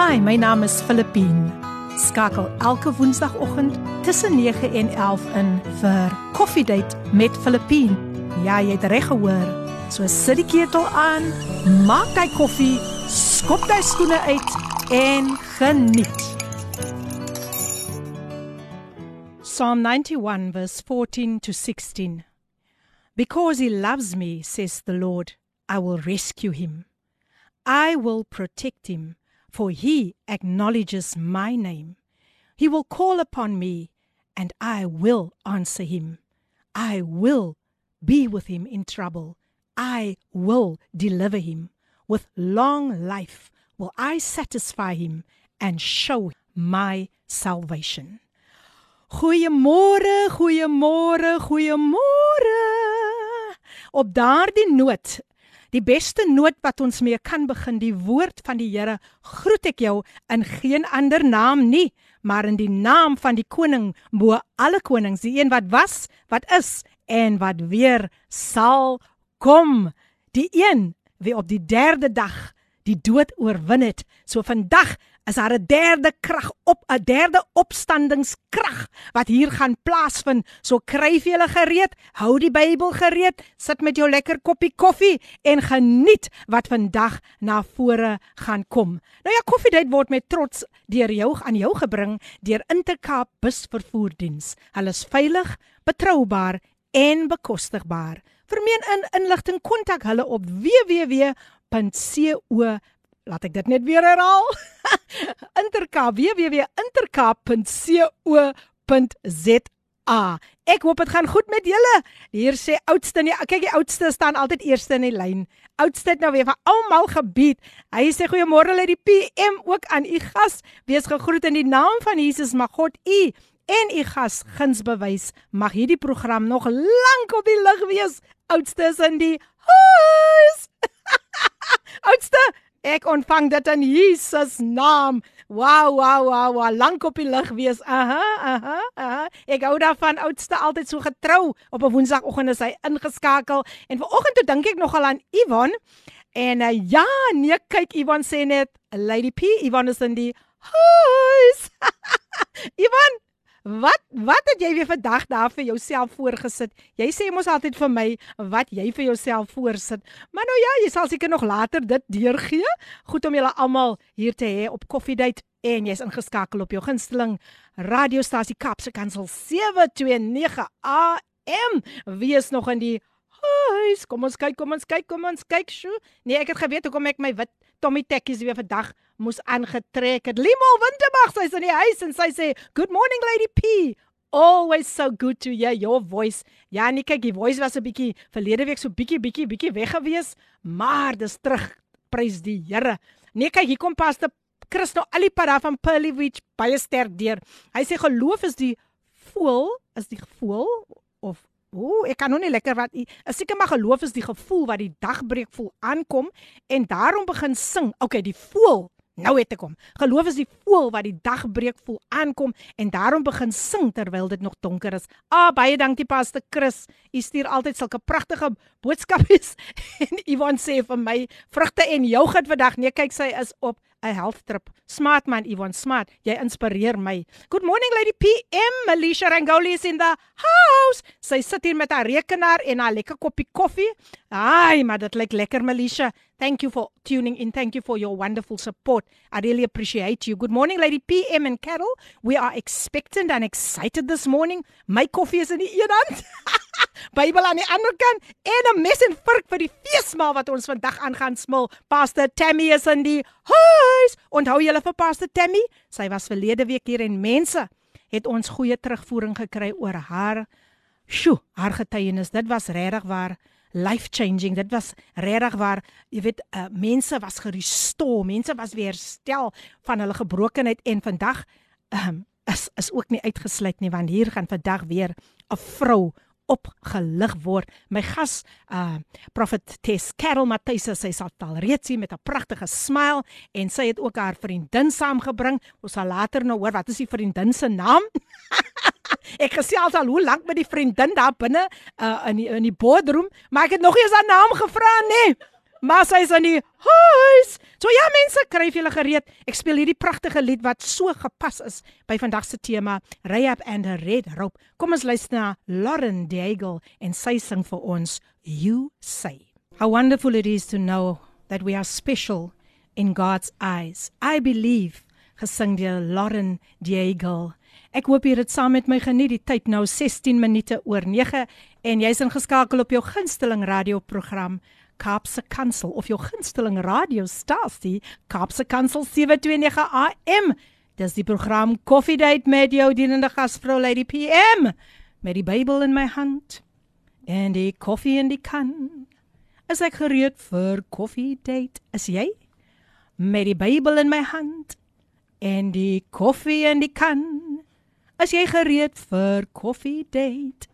Hi, my naam is Filippine. Skakel elke woensdagoggend tussen 9 en 11 in vir Coffee Date met Filippine. Ja, jy het reg gehoor. So sit die ketel aan, maak jou koffie, skop jou skoene uit en geniet. Psalm 91 verse 14 to 16. Because he loves me, says the Lord, I will rescue him. I will protect him for he acknowledges my name. He will call upon me, and I will answer him. I will be with him in trouble. I will deliver him. With long life will I satisfy him and show my salvation. Goeiemôre, goeiemôre, goeiemôre. Op daardie noot Die beste noot wat ons mee kan begin, die woord van die Here, groet ek jou in geen ander naam nie, maar in die naam van die koning bo alle konings, die een wat was, wat is en wat weer sal kom. Die een wie op die derde dag die dood oorwin het. So vandag is daar 'n derde krag op 'n derde opstandingskrag wat hier gaan plaasvind. So kryf julle gereed, hou die Bybel gereed, sit met jou lekker koppie koffie en geniet wat vandag na vore gaan kom. Nou ja, koffiedייט word met trots deur jou aan jou gebring deur Intercape busvervoerdiens. Hulle is veilig, betroubaar en bekostigbaar. Vir meer in inligting kontak hulle op www.co laat ek dit net weer herhaal. Intercap www.intercap.co.za. Ek hoop dit gaan goed met julle. Hier sê oudste nie, kyk die oudste staan altyd eerste in die lyn. Oudste het nou weer van almal gebied. Hy sê goeiemôre lê die PM ook aan u gas. Wees gegroet in die naam van Jesus. Mag God u en u gas guns bewys. Mag hierdie program nog lank op die lug wees. Oudste is in die huis. oudste Ek ontvang dit in Jesus naam. Wow, wow, wow, wow. lank op die lig wees. Aha, aha, aha. Ek hou daarvan oudste altyd so getrou op 'n woensdagoggend is hy ingeskakel en vanoggend toe dink ek nogal aan Ivan. En uh, ja, nee, kyk Ivan sê net Lady P, Ivan is in die huis. Ivan, Wat wat het jy weer vandag daar vir jouself voorgesit? Jy sê mos altyd vir my wat jy vir jouself voorsit. Maar nou ja, jy sal seker nog later dit deurgee. Goed om julle almal hier te hê op Koffiedייט en jy's ingeskakel op jou gunsteling radiostasie Kapse Kansel 729 AM. Wie is nog in die huis? Kom ons kyk, kom ons kyk, kom ons kyk. Sjoe. Nee, ek het geweet hoekom ek my wit Tommy tekkies weer vandag moes aangetrek het. Limo Winterbag sy's in die huis en sy sê, "Good morning Lady P." Always so good to hear your voice. Ja, nee, kyk, die voice was 'n bietjie verlede week so bietjie bietjie bietjie weg gewees, maar dis terug. Prys die Here. Nee, kyk, hier kom paste Chris nou al die pad af van Pearlywich baie sterk deur. Hy sê geloof is die voel, is die gevoel of Ooh, ek kan nog nie lekker wat. Ek seker maar geloof is die gevoel wat die dagbreek voel aankom en daarom begin sing. Okay, die voel Nou het ek hom. Geloof is die voël wat die dag breek voel aankom en daarom begin sing terwyl dit nog donker is. Ah baie dankie Pastor Chris. U stuur altyd sulke pragtige boodskappe en Ivan sê vir my vrugte en yoghurt vandag. Nee, kyk sy is op 'n health trip. Smart man Ivan, smart. Jy inspireer my. Good morning lady PM. Alicia Rangoli is in the house. Sy sit hier met haar rekenaar en haar lekker koppie koffie. Ai, maar dit lyk lekker Alicia. Thank you for tuning in. Thank you for your wonderful support. I really appreciate you. Good morning lady PM and Carol. We are expectant and excited this morning. My koffie is in die een hand. Bybel aan die ander kant en 'n mes en vork vir die feesmaal wat ons vandag aan gaan smil. Pastor Tammy is in die huis. Onthou julle vir Pastor Tammy? Sy was verlede week hier en mense het ons goeie terugvoering gekry oor haar. Sjoe, haar getuienis. Dit was regtig waar life changing. Dit was regtig waar, jy weet, uh, mense was gerestoreer, mense was weer herstel van hulle gebrokenheid en vandag um, is is ook nie uitgesluit nie want hier gaan vandag weer 'n vrou opgelig word. My gas, uh Prophet Tess Carol Matthys, sy sal al reeds hier met 'n pragtige smile en sy het ook haar vriendin saamgebring. Ons sal later nou hoor wat is die vriendin se naam. ek gesels al hoe lank met die vriendin daar binne uh in die in die boardroom, maar ek het nog nie eens haar naam gevra nie. Maar sy is in die huis. So ja mense, kry vir julle gereed. Ek speel hierdie pragtige lied wat so gepas is by vandag se tema, Rayap and a Red Rope. Kom ons luister na Lauren Daigle en sy sing vir ons You Say. How wonderful it is to know that we are special in God's eyes. I believe gesing deur Lauren Daigle. Ek hoop jy het saam met my geniet die tyd nou 16 minute oor 9 en jy's ingeskakel op jou gunsteling radioprogram Kaapse Kansel of jou gunsteling radiostasie Kaapse Kansel 729 AM. Dis die program Coffee Date met jou dienende gasvrou Lady PM met die Bybel in my hand en die koffie in die kan. Is ek gereed vir Coffee Date? Is jy? Met die Bybel in my hand en die koffie in die kan. Is jy gereed vir koffie date?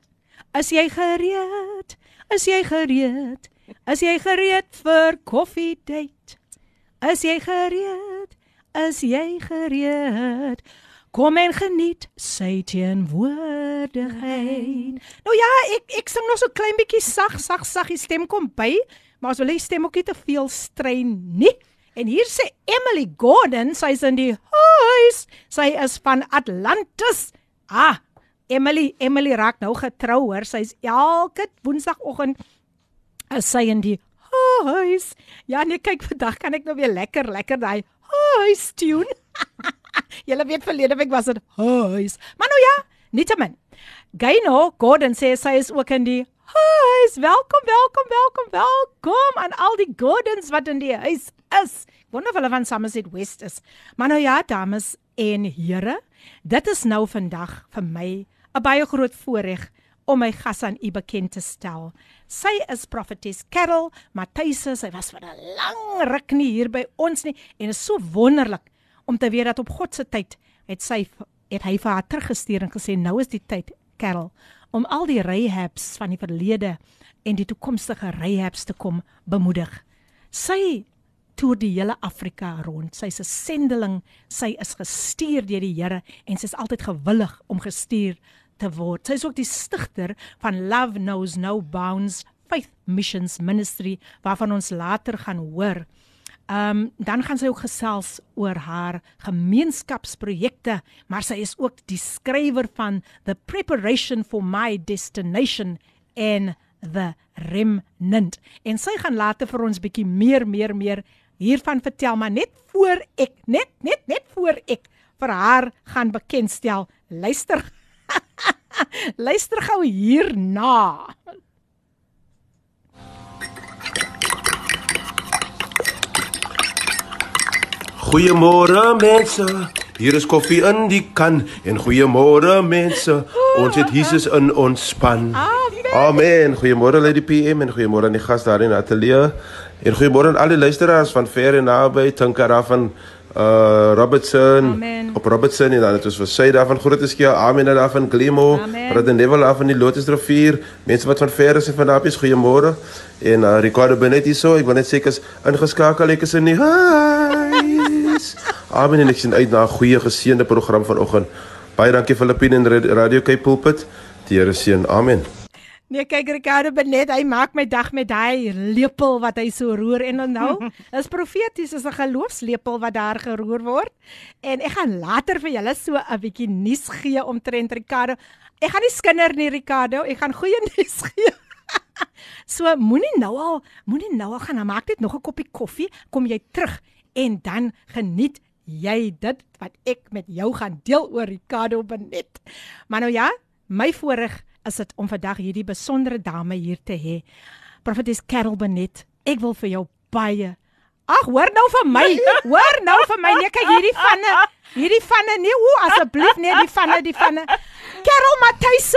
Is jy gereed? Is jy gereed? Is jy gereed vir koffie date? Is jy gereed? Is jy gereed? Kom en geniet sy teenwoordigheid. Nou ja, ek ek sing nog so klein bietjie sag, sag, sag, die stem kom by, maar as wil jy stem ook nie te veel strein nie. En hier sê Emily Gordon, sy's in die huis. Sy is van Atlantis. Ah, Emily, Emily raak nou getrou hoor. Sy's elke woensdagoggend is sy in die huis. Ja, nee, kyk vandag kan ek nou weer lekker lekker daai huis tune. Julle weet verlede week was dit huis. Maar nou ja, nietemin. Gaino Gordon sê sy is ook in die huis. Welkom, welkom, welkom, welkom aan al die Gordons wat in die huis is. Wonder of hulle van Somerset West is. Maar nou ja, dames en here, dit is nou vandag vir my 'n baie groot voorreg om my gas aan u bekend te stel. Sy is Prophetess Carol Matthys. Sy was vir 'n lang ruk nie hier by ons nie en is so wonderlik om te weet dat op God se tyd het sy het hy vir haar teruggestuur en gesê nou is die tyd, Carol, om al die rehabs van die verlede en die toekomstige rehabs te kom bemoedig. Sy toer die hele Afrika rond. Sy's 'n sendeling. Sy is gestuur deur die Here en sy's altyd gewillig om gestuur te word. Sy's ook die stigter van Love Knows No Bounds Faith Missions Ministry waarvan ons later gaan hoor. Ehm um, dan gaan sy ook gesels oor haar gemeenskapsprojekte, maar sy is ook die skrywer van The Preparation for My Destination en The Remnant. En sy gaan later vir ons bietjie meer meer meer hiervan vertel, maar net voor ek net net net voor ek vir haar gaan bekendstel. Luister. Luister gou hierna. Goeiemôre mense. Hier is koffie in die kan en goeiemôre mense. Ons het Jesus in ons span. Amen. Amen. Goeiemôre Lady PM en goeiemôre aan die gas daar in ateljee. En goeiemôre aan al die luisteraars van ver en naby, Tinkara van uh Robertson Amen. op Robertson en dan het ons vir sy daarvan groot is gee. Amen daar van Glimo, Radendevel af van die Lotusrivier. Mense wat van ver is en van daar is goeiemôre. En uh Ricardo Benet hier so, ek wil net sê ek is ingeskakel ek is in die huis. Amen en ek sien uit na 'n goeie geseënde program vanoggend. Baie dankie Filippine en Radio Cape Pulpit. Die Here seën. Amen. Nee, kyk Ricardo Benet, hy maak my dag met daai lepel wat hy so roer en nou is profeties is 'n geloofslepel wat daar geroer word. En ek gaan later vir julle so 'n bietjie nuus gee omtrent Ricardo. Ek gaan nie skinder nie Ricardo, ek gaan goeie nuus gee. so moenie nou al, moenie nou al gaan maak net nog 'n koppie koffie, kom jy terug en dan geniet jy dit wat ek met jou gaan deel oor Ricardo Benet. Maar nou ja, my voorreg is dit om vandag hierdie besondere dame hier te hê. Prophetess Carol Benet, ek wil vir jou baie Ag, hoor nou vir my. Hoor nou vir my. Nee, kyk hierdie vanne. Hierdie vanne nee, o asseblief nee, die vanne, die vanne. Carol Matthys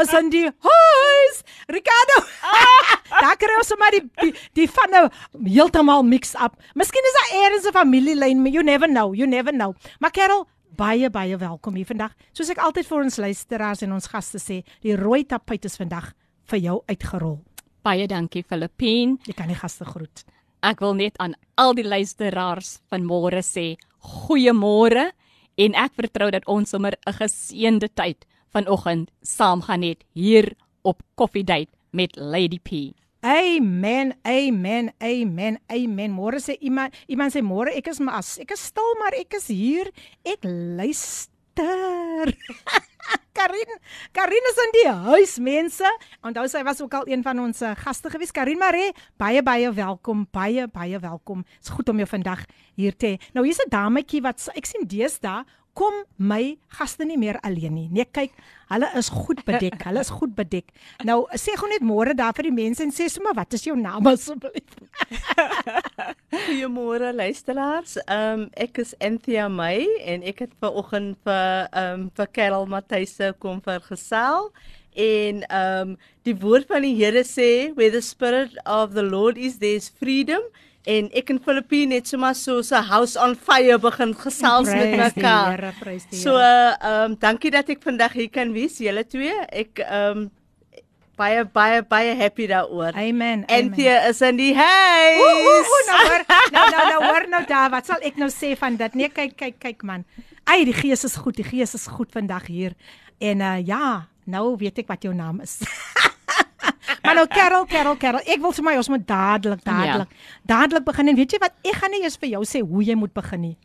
is in die huis. Ricardo. Daar kry ons sommer die die, die vanne heeltemal mix up. Miskien is daar eers 'n familielyn, you never know, you never know. Maar Carol, baie baie welkom hier vandag. Soos ek altyd vir ons luisteraars en ons gaste sê, die rooi tapuit is vandag vir jou uitgerol. Baie dankie Filippine. Jy kan die gaste groet. Ek wil net aan al die luisteraars van môre sê, goeiemôre en ek vertrou dat ons sommer 'n geseënde tyd vanoggend saam gaan hê hier op Coffee Date met Lady P. Amen. Amen. Amen. Amen. Môre sê iemand iemand sê môre ek is maar ek is stil maar ek is hier. Ek luister. Karin, Karin is in die huis, mense. Onthou sy was ook al een van ons eh, gaste gewees. Karin Maree, baie baie welkom. Baie baie welkom. Dit's goed om jou vandag hier te hê. Nou hier's 'n dametjie wat ek sien deesdae kom my gaste nie meer alleen nie. Nee, kyk, hulle is goed bedek. Hulle is goed bedek. Nou sê gou net môre daar vir die mense en sê sommer wat is jou naam asseblief? Goeiemôre luisteraars. Ehm um, ek is Anthea May en ek het ver oggend vir ehm um, vir Karel Matthys kom vergesel. En ehm um, die woord van die Here sê where the spirit of the Lord is there's freedom en ek in Filippine het sommer so 'n house on fire begin gesels met mekaar. So ehm um, dankie dat ek vandag hier kan wees julle twee. Ek ehm um, baie baie baie happy daaroor. Amen. En hier is in die huis. Ooh, ooh, nou hoor, nou nou nou hoor nou daar, wat sal ek nou sê van dit? Nee, kyk kyk kyk man. Ai, die gees is goed. Die gees is goed vandag hier. En uh ja, nou weet ek wat jou naam is. maar nou Karel, Karel, Karel, ek wil vir my ons moet dadelik, dadelik, ja. dadelik begin en weet jy wat? Ek gaan nie eers vir jou sê hoe jy moet begin nie.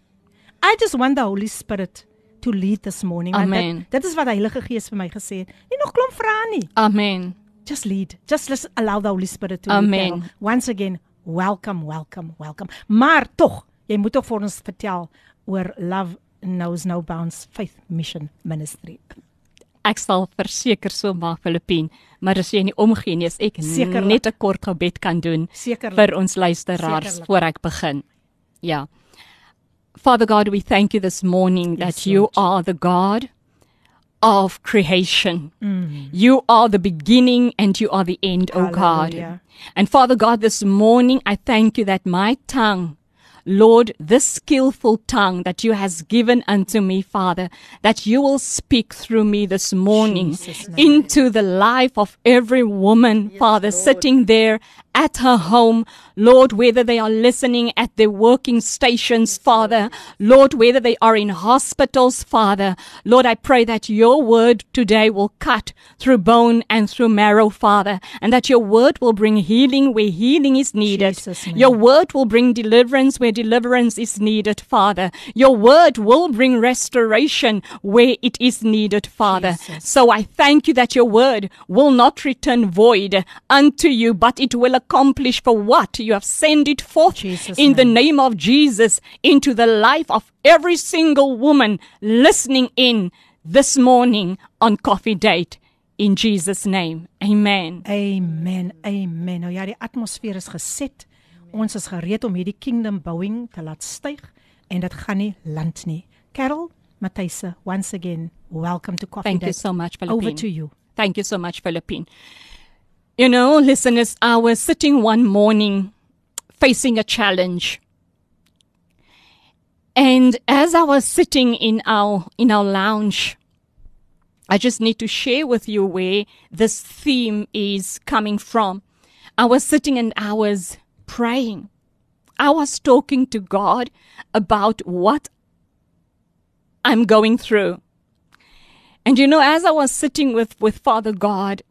I just want the Holy Spirit to lead this morning. Amen. Dit, dit is wat die Heilige Gees vir my gesê het. Nie nog klomp vra nie. Amen. Just lead. Just let's allow the Holy Spirit to Amen. lead. Karel. Once again, welcome, welcome, welcome. Maar tog, jy moet tog vir ons vertel oor Love Knows No Bounds Faith Mission Ministry. Ek sal verseker so maak Filippien, maar as jy nie omgee nie, as ek Sekerlik. net 'n kort gebed kan doen Sekerlik. vir ons luisteraars Sekerlik. voor ek begin. Ja. Father God, we thank you this morning that Yes, you Lord. are the God of creation. Mm. You are the beginning and you are the end, O God. Hallelujah. And Father God, this morning I thank you that my tongue, Lord, this skillful tongue that you has given unto me, Father, that you will speak through me this morning Jesus' into the life of every woman, Father, sitting there at her home, Lord, whether they are listening at their working stations, Father, Lord, whether they are in hospitals, Father, Lord, I pray that your word today will cut through bone and through marrow, Father, and that your word will bring healing where healing is needed. Jesus' Your word will bring deliverance where deliverance is needed, Father. Your word will bring restoration where it is needed, Father. Jesus. So I thank you that your word will not return void unto you, but it will accomplish for what you have sent it forth Jesus' in the name. name of Jesus into the life of every single woman listening in this morning on Coffee Date. In Jesus' name, amen. Amen. Amen. Nou ja, die atmosfeer is geset. Ons is gereed om hierdie kingdom bouing te laat styg en dit gaan nie land nie. Carol Matthys, once again, welcome to Coffee Thank you Date. so much, Over Philippine. to you. Thank you so much, Philippine. You know, listeners, I was sitting one morning facing a challenge. And as I was sitting in our in our lounge, I just need to share with you where this theme is coming from. I was sitting and I was praying. I was talking to God about what I'm going through. And you know, as I was sitting with, with Father God,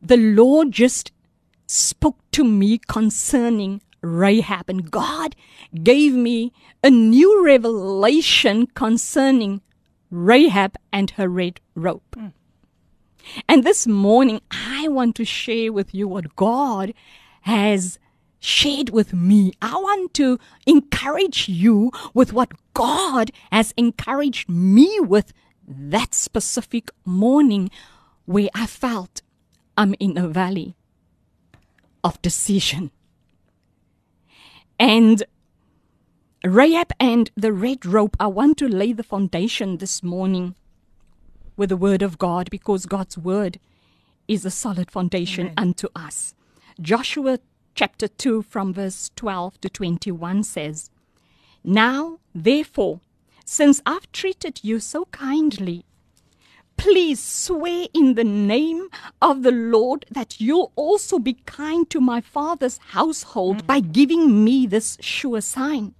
the Lord just spoke to me concerning Rahab. And God gave me a new revelation concerning Rahab and her red rope. Hmm. And this morning, I want to share with you what God has shared with me. I want to encourage you with what God has encouraged me with that specific morning where I felt I'm in a valley of decision. And Rahab and the red rope, I want to lay the foundation this morning with the word of God because God's word is a solid foundation unto us. Joshua chapter 2 from verse 12 to 21 says, Now, therefore, since I've treated you so kindly, please swear in the name of the Lord that you'll also be kind to my father's household by giving me this sure sign.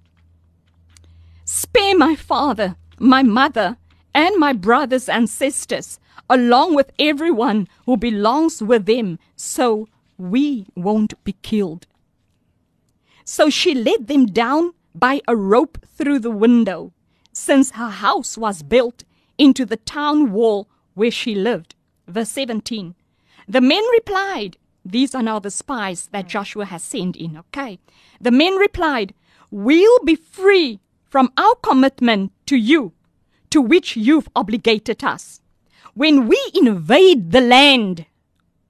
Spare my father, my mother, and my brothers and sisters, along with everyone who belongs with them, so we won't be killed. So she let them down by a rope through the window, since her house was built into the town wall where she lived. Verse 17. The men replied, These are now the spies that mm. Joshua has sent in, okay? The men replied, We'll be free from our commitment to you, to which you've obligated us. When we invade the land,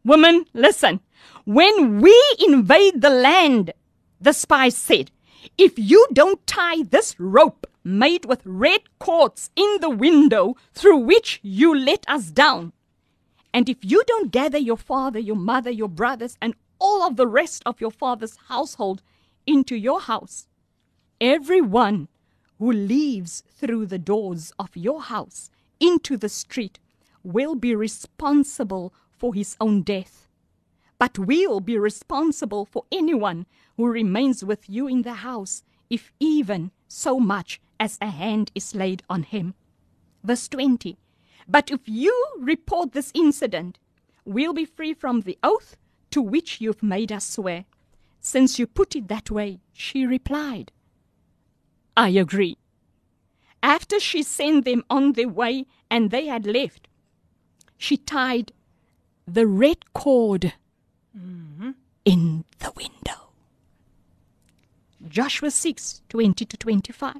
women, listen, when we invade the land, the spies said, if you don't tie this rope made with red cords in the window through which you let us down, and if you don't gather your father, your mother, your brothers, and all of the rest of your father's household into your house, everyone who leaves through the doors of your house into the street will be responsible for his own death. But we'll be responsible for anyone who remains with you in the house, if even so much as a hand is laid on him. Verse 20. But if you report this incident, we'll be free from the oath to which you've made us swear. Since you put it that way, she replied, I agree. After she sent them on their way and they had left, she tied the red cord mm-hmm. in the window. Joshua 6 20 to 25.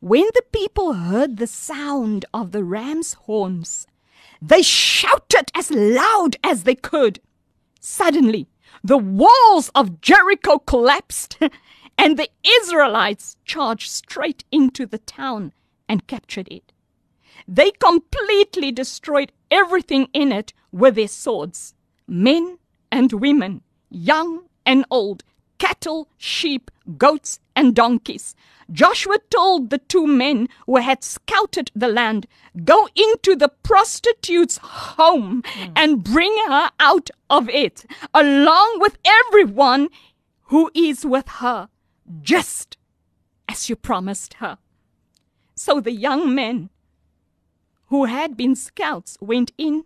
When the people heard the sound of the ram's horns, they shouted as loud as they could. Suddenly, the walls of Jericho collapsed, and the Israelites charged straight into the town and captured it. They completely destroyed everything in it with their swords men and women, young and old, cattle, sheep, goats, and donkeys. Joshua told the two men who had scouted the land, Go into the prostitute's home mm. and bring her out of it, along with everyone who is with her, just as you promised her. So the young men who had been scouts went in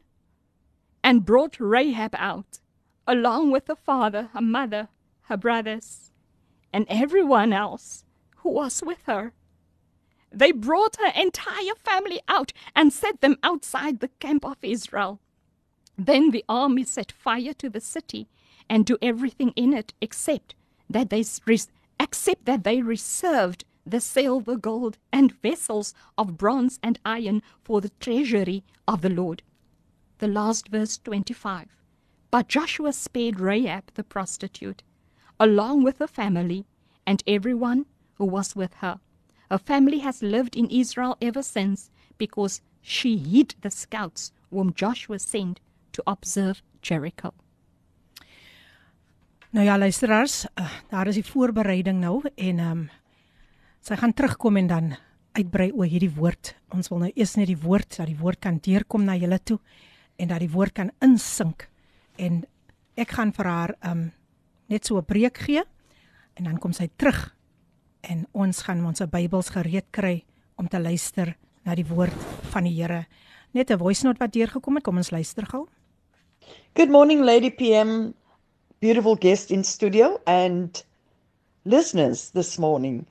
and brought Rahab out, along with her father, her mother, her brothers, and everyone else who was with her. They brought her entire family out and set them outside the camp of Israel. Then the army set fire to the city and to everything in it except that they except that they reserved the silver, gold, and vessels of bronze and iron for the treasury of the Lord. The last verse 25. But Joshua spared Rahab the prostitute, along with her family and everyone who was with her. Her family has lived in Israel ever since because she hid the scouts whom Joshua sent to observe Jericho. Nou ja, luisteraars, uh, daar is die voorbereiding nou en ehm um, sy gaan terugkom en dan uitbrei oor hierdie woord. Ons wil nou eers net die woord, dat die woord kan deurkom na julle toe en dat die woord kan insink. En ek gaan vir haar um net so 'n breek gee en dan kom sy terug en ons gaan ons Bybels gereed kry om te luister na die woord van die Here. Net 'n voice note wat deurgekom het, kom ons luister gou. Good morning Lady PM, beautiful guest in studio and listeners this morning.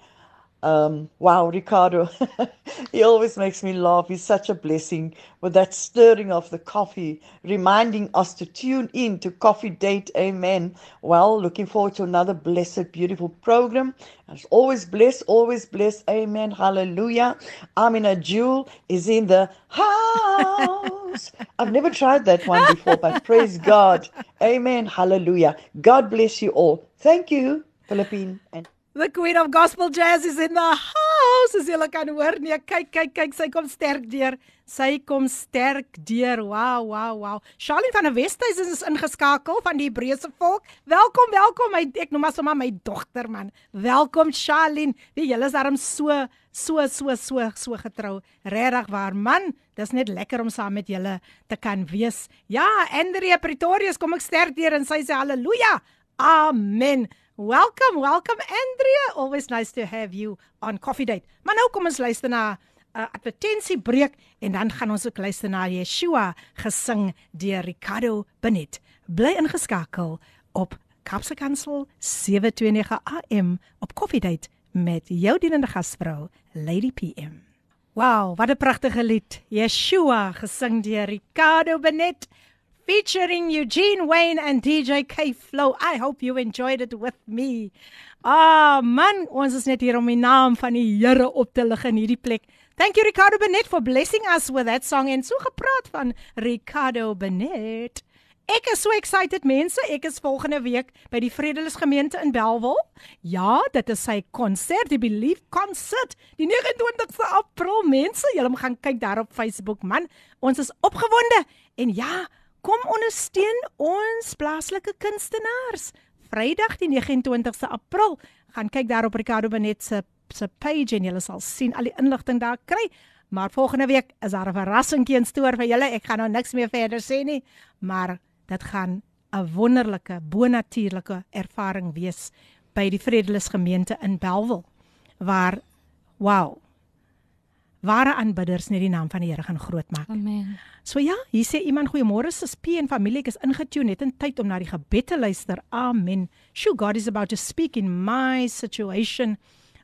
Um, wow, Ricardo, he always makes me laugh. He's such a blessing with that stirring of the coffee, reminding us to tune in to Coffee Date. Amen. Well, looking forward to another blessed, beautiful program. As always, bless, always bless. Amen. Hallelujah. Amina Jewel is in the house. I've never tried that one before, but praise God. Amen. Hallelujah. God bless you all. Thank you, Philippine and The Queen of Gospel Jazz is in the house. As julle kan hoor, nee, kyk, kyk, kyk, sy kom sterk deur. Sy kom sterk deur. Wow, wow, wow. Charlene van der Westhuizen is ingeskakel van die Hebreëse volk. Welkom, welkom. My, ek noem maar sommer my dogter man. Welkom Charlene. Wie julle is darm so so so so so getrou. Regtig waar man. Dis net lekker om saam met julle te kan wees. Ja, Andrea Pretorius kom ek sterk deur en sy sê haleluja. Amen. Welcome, welcome Andrea. Always nice to have you on Coffee Date. Maar nou kom ons luister na 'n uh, advertensiebreek en dan gaan ons ook luister na Yeshua gesing deur Ricardo Benet. Bly ingeskakel op Kapse Kansel 729 AM op Coffee Date met jou dienende gasvrou Lady PM. Wow, wat 'n pragtige lied. Yeshua gesing deur Ricardo Benet featuring Eugene Wayne and DJ K Flow. I hope you enjoyed it with me. Ah, man, ons is net hier om die naam van die Here op te lig in hierdie plek. Thank you Ricardo Benet for blessing us with that song en so gepraat van Ricardo Benet. Ek is so excited mense, ek is volgende week by die Vredelis gemeente in Belwel. Ja, dit is sy konsert, die Believe konsert, die 29ste April mense. Julle moet gaan kyk daar op Facebook man. Ons is opgewonde en ja, kom ondersteun ons plaaslike kunstenaars. Vrydag die 29ste April, gaan kyk daar op Ricardo Benet se se page en julle sal sien al die inligting daar kry. Maar volgende week is daar 'n verrassingkie in stoor vir julle. Ek gaan nou niks meer verder sê nie, maar dit gaan 'n wonderlike bonatuurlike ervaring wees by die Vredelis gemeente in Belwel waar wow ware aanbidders net die naam van die Here gaan grootmaak. Amen. So ja, hier sê iemand goeiemôre sis P en familie, ek is ingetune net in tyd om na die gebed te luister. Amen. Sure God is about to speak in my situation.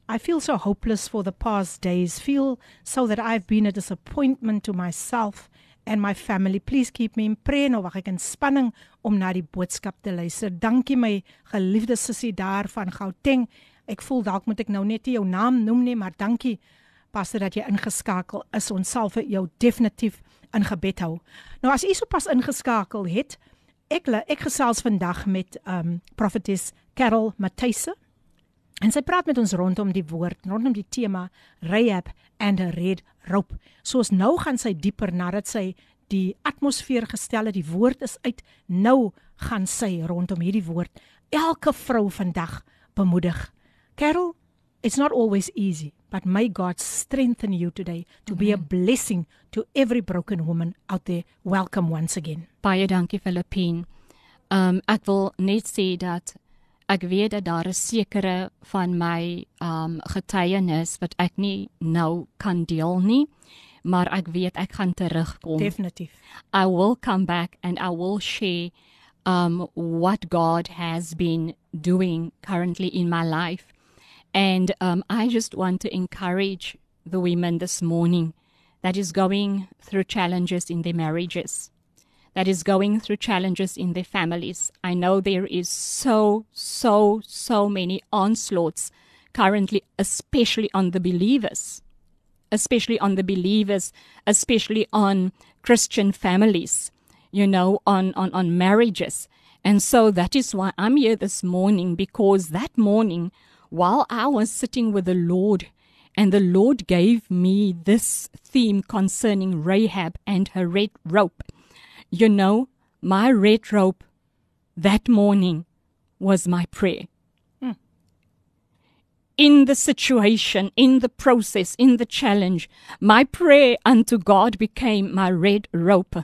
I feel so hopeless for the past days. Feel so that I've been a disappointment to myself and my family. Please keep me in prayer nou wag ek in spanning om na die boodskap te luister. Dankie my geliefde sussie daar van Gauteng. Ek voel dalk moet ek nou net jou naam noem nie, maar dankie pastor dat jy ingeskakel is. Ons sal vir jou definitief in gebed hou. Nou as u sopas ingeskakel het, ek ek gesels vandag met um prophetess Carol Matthys. En sy praat met ons rondom die woord, rondom die tema Rahab and a red rope. Soos nou gaan sy dieper nadat sy die atmosfeer gestel het, die woord is uit. Nou gaan sy rondom hierdie woord elke vrou vandag bemoedig. Carol, it's not always easy, but may God strengthen you today to mm -hmm. be a blessing to every broken woman out there. Welcome once again. Baie dankie Filippine. Um ek wil net sê dat ek weet dat daar 'n sekere van my um getuienis wat ek nie nou kan deel nie maar ek weet ek gaan terugkom definitief i will come back and i will share um what god has been doing currently in my life and um i just want to encourage the women this morning that is going through challenges in their marriages that is going through challenges in their families. I know there is so, so, so many onslaughts currently, especially on the believers, especially on the believers, especially on Christian families, you know, on, on, on marriages. And so that is why I'm here this morning, because that morning, while I was sitting with the Lord, and the Lord gave me this theme concerning Rahab and her red rope. You know, my red rope that morning was my prayer. Hmm. In the situation, in the process, in the challenge, my prayer unto God became my red rope.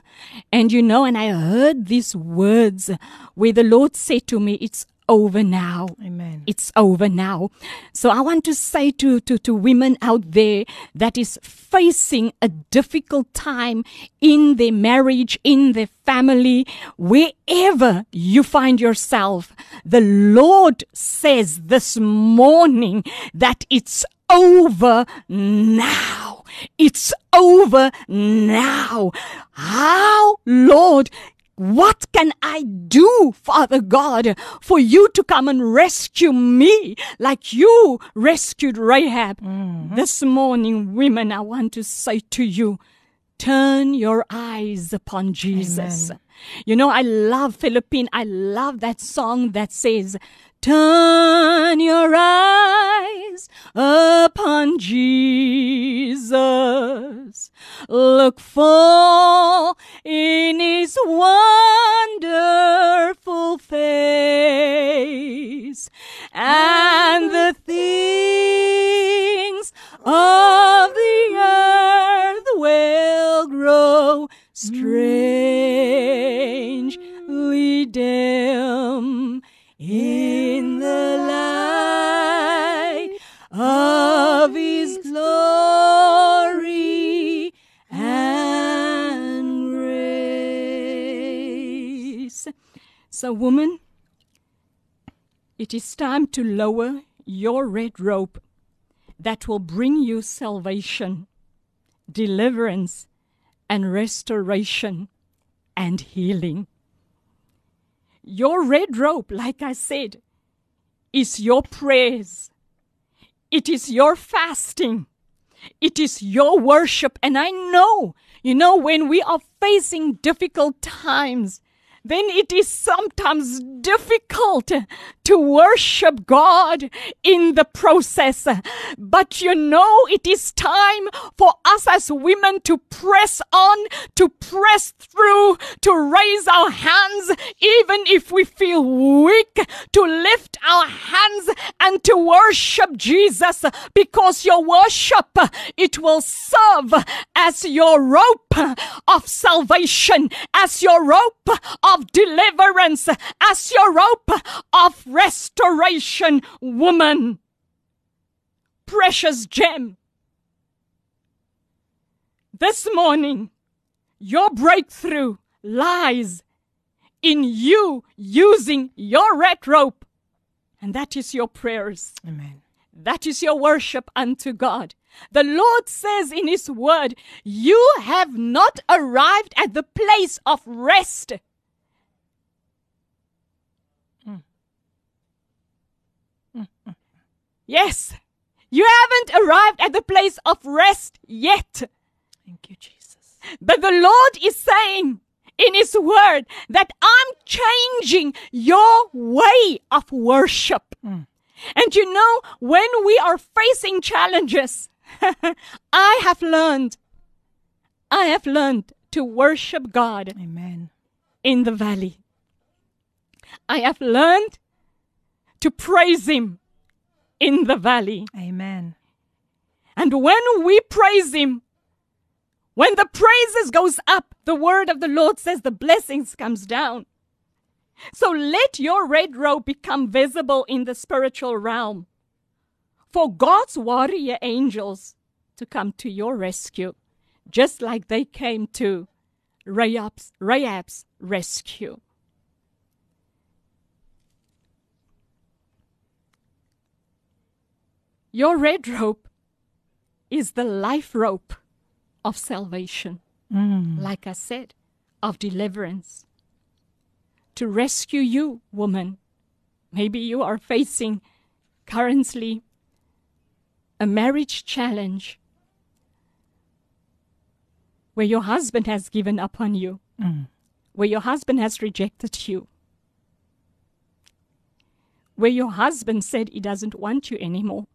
And you know, and I heard these words where the Lord said to me, It's over now. Amen. It's over now. So I want to say to, to, to women out there that is facing a difficult time in their marriage, in their family, wherever you find yourself, the Lord says this morning that it's over now. It's over now. How, Lord, what can I do, Father God, for you to come and rescue me like you rescued Rahab? Mm-hmm. This morning, women, I want to say to you, turn your eyes upon Jesus. Amen. You know, I love Philippine. I love that song that says, Turn your eyes upon Jesus. Look full in his wonderful face and the things of the earth will grow strangely dim So, woman, It is time to lower your red rope that will bring you salvation, deliverance, and restoration and healing. Your red rope, like I said, is your prayers. It is your fasting. It is your worship. And I know, you know, when we are facing difficult times, then it is sometimes difficult to worship God in the process. But you know, it is time for us as women to press on, to press through, to raise our hands, even if we feel weak, to lift our hands and to worship Jesus because your worship, it will serve as your rope of salvation, as your rope of deliverance, as your rope of restoration, woman. Precious gem. This morning, your breakthrough lies in you using your red rope, and that is your prayers. Amen. That is your worship unto God. The Lord says in His word, You have not arrived at the place of rest. Yes, you haven't arrived at the place of rest yet. Thank you, Jesus. But the Lord is saying in His word that I'm changing your way of worship. Hmm. And you know, when we are facing challenges, I have learned, I have learned to worship God Amen. in the valley. I have learned to praise Him in the valley. Amen. And when we praise Him, when the praises goes up, the word of the Lord says the blessings comes down. So let your red robe become visible in the spiritual realm for God's warrior angels to come to your rescue, just like they came to Rahab's, Rahab's rescue. Your red rope is the life rope of salvation, mm. like I said, of deliverance. To rescue you, woman. Maybe you are facing currently a marriage challenge where your husband has given up on you, mm. where your husband has rejected you, where your husband said he doesn't want you anymore,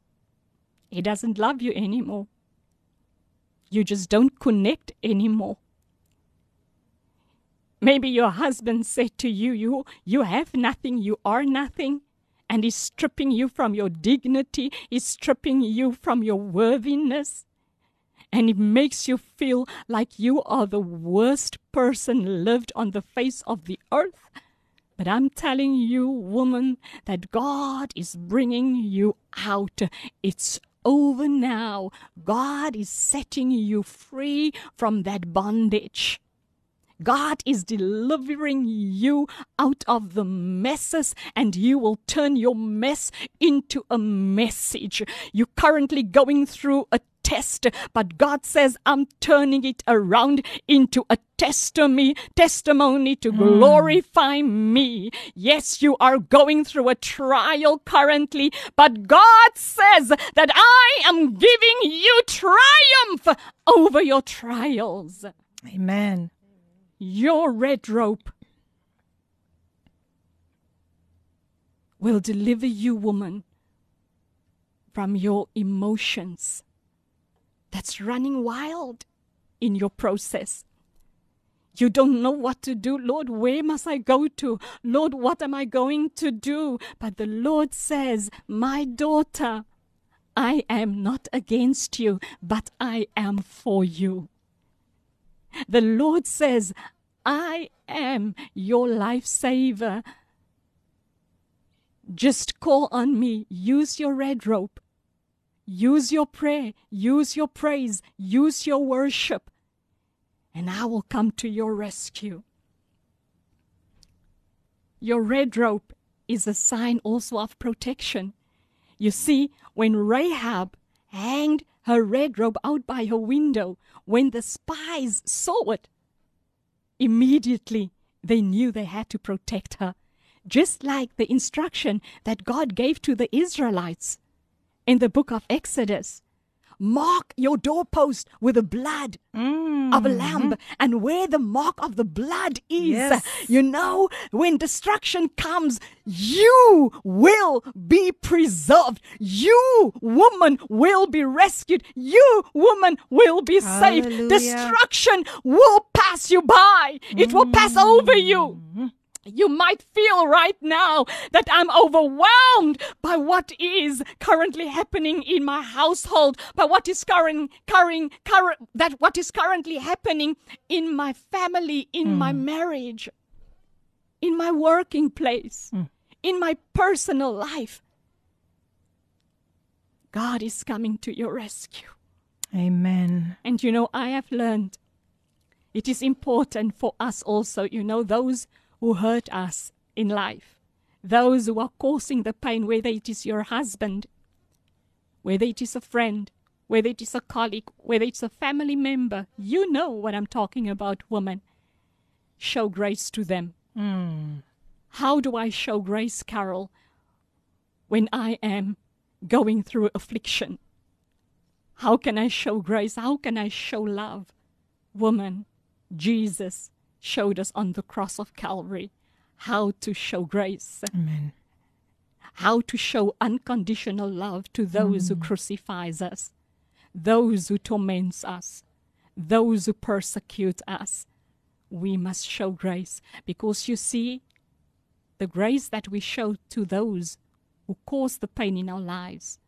he doesn't love you anymore, you just don't connect anymore. Maybe your husband said to you, you, you have nothing, you are nothing, and he's stripping you from your dignity, he's stripping you from your worthiness, and it makes you feel like you are the worst person lived on the face of the earth. But I'm telling you, woman, that God is bringing you out. It's over now. God is setting you free from that bondage. God is delivering you out of the messes and you will turn your mess into a message. You're currently going through a test, but God says, I'm turning it around into a testimony, testimony to hmm. glorify me. Yes, you are going through a trial currently, but God says that I am giving you triumph over your trials Amen. your red rope will deliver you, woman, from your emotions that's running wild in your process. You don't know what to do. Lord, where must I go to? Lord, what am I going to do? But the Lord says, My daughter, I am not against you, but I am for you. The Lord says, I am your lifesaver. Just call on me. Use your red rope. Use your prayer. Use your praise. Use your worship. And I will come to your rescue. Your red rope is a sign also of protection. You see, when Rahab hanged her red robe out by her window, when the spies saw it, immediately they knew they had to protect her, just like the instruction that God gave to the Israelites in the book of Exodus. Mark your doorpost with the blood mm, of a lamb, mm-hmm. and where the mark of the blood is, Yes. you know, when destruction comes, you will be preserved. You, woman, will be rescued. You, woman, will be saved. Destruction will pass you by, it will pass over you. Mm-hmm. You might feel right now that I'm overwhelmed by what is currently happening in my household, by what is current, current, current, that what is currently happening in my family, in my hmm. marriage, in my working place, hmm. in my personal life. God is coming to your rescue. Amen. And you know, I have learned it is important for us also, you know, those who hurt us in life, those who are causing the pain, whether it is your husband, whether it is a friend, whether it is a colleague, whether it's a family member. You know what I'm talking about, woman. Show grace to them. Hmm. How do I show grace, Carol, when I am going through affliction? How can I show grace? How can I show love? Woman, Jesus showed us on the cross of Calvary how to show grace, Amen. how to show unconditional love to those who mm. crucifies us, those who torments us, those who persecute us. We must show grace because you see, the grace that we show to those who cause the pain in our lives,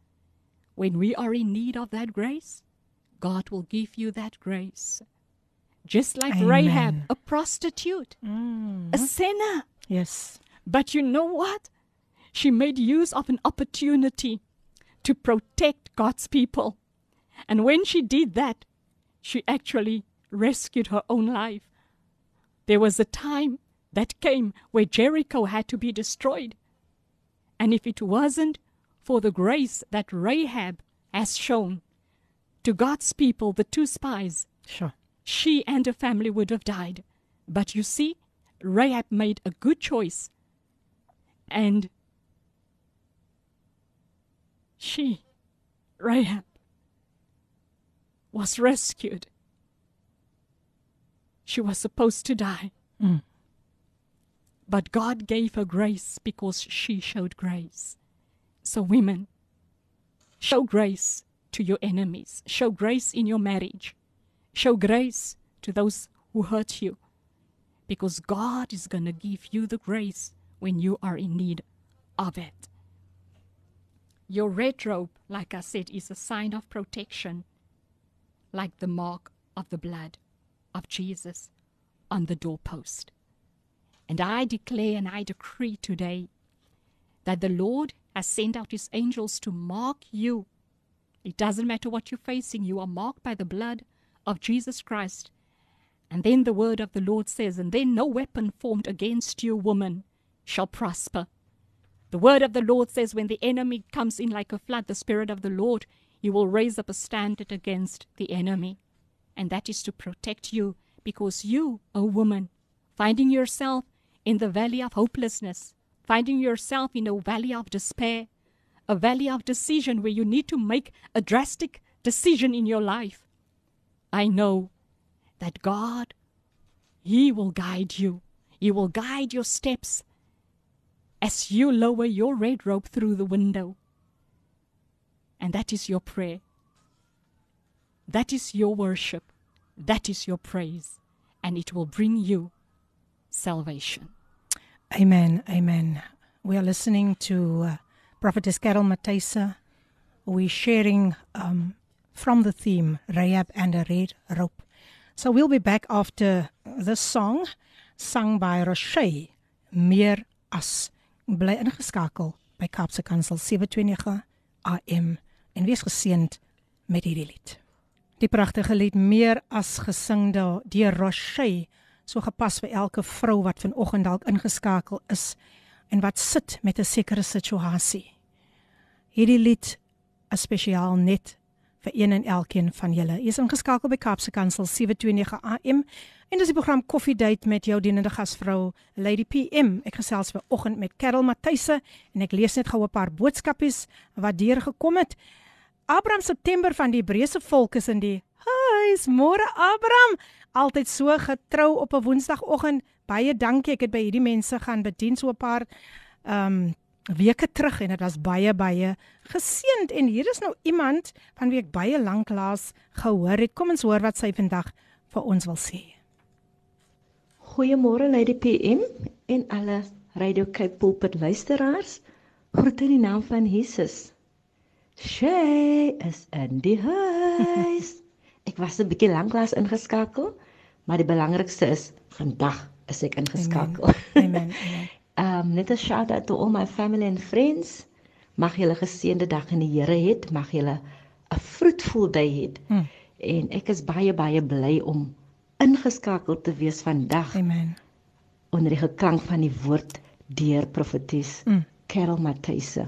when we are in need of that grace, God will give you that grace. Just like Amen. Rahab, a prostitute, a mm. sinner. Yes. But you know what? She made use of an opportunity to protect God's people. And when she did that, she actually rescued her own life. There was a time that came where Jericho had to be destroyed. And if it wasn't for the grace that Rahab has shown to God's people, the two spies, Sure. She and her family would have died. But you see, Rahab made a good choice. And she, Rahab, was rescued. She was supposed to die. Hmm. But God gave her grace because she showed grace. So, women, show grace to your enemies, show grace in your marriage, show grace to those who hurt you, because God is going to give you the grace when you are in need of it. Your red robe, like I said, is a sign of protection, like the mark of the blood of Jesus on the doorpost. And I declare and I decree today that the Lord has sent out his angels to mark you. It doesn't matter what you're facing, you are marked by the blood of Jesus Christ. And then the word of the Lord says, And then no weapon formed against you, woman, shall prosper. The word of the Lord says, When the enemy comes in like a flood, the Spirit of the Lord, you will raise up a standard against the enemy. And that is to protect you, because you, a woman, finding yourself in the valley of hopelessness, finding yourself in a valley of despair, a valley of decision where you need to make a drastic decision in your life. I know that God, He will guide you. He will guide your steps as you lower your red robe through the window. And that is your prayer. That is your worship. That is your praise. And it will bring you salvation. Amen. Amen. We are listening to uh, Prophetess Carol Matthyse. We're sharing um, from the theme Rahab and a Red Rope. So we'll be back after this song sung by Roche, Meer As. Bly ingeskakel by Kaapse Kansel 729 AM en wees geseënd met hierdie lied. Die pragtige lied Meer As gesing deur Roche so gepas vir elke vrou wat vanoggend dalk ingeskakel is en wat sit met 'n sekere situasie. Hierdie lied is spesiaal net vir een en elkeen van julle. Jy is ingeskakel by Kaapse Kansel 729 AM en dis die program Coffee Date met jou dienende gasvrou Lady PM. Ek gesels ver oggend met Karel Matthyse en ek lees net gou 'n paar boodskapies wat deur gekom het. Abraham September van die Hebreëse volk is in die huis. Môre Abraham, altyd so getrou op 'n Woensdagoggend. Baie dankie. Ek het by hierdie mense gaan bedien so 'n paar ehm um, weke terug en dit was baie baie geseënd en hier is nou iemand van wie ek baie lank laas gehoor het. Kom ons hoor wat sy vandag vir ons wil sê. Goeiemôre Lady PM en alle Radio Cape Pulpit luisteraars. Groete in die naam van Jesus. Sy is in die huis. Ek was 'n bietjie lanklaas ingeskakel, maar die belangrikste is vandag is ek ingeskakel. Amen. Amen. Um net 'n shout out to all my family and friends. Mag julle geseënde dag in die Here hê. Mag julle 'n fruitful day hê. Hmm. En ek is baie baie bly om ingeskakel te wees vandag Amen. onder die geklank van die woord deur profeties Mm. Carol Matthyse.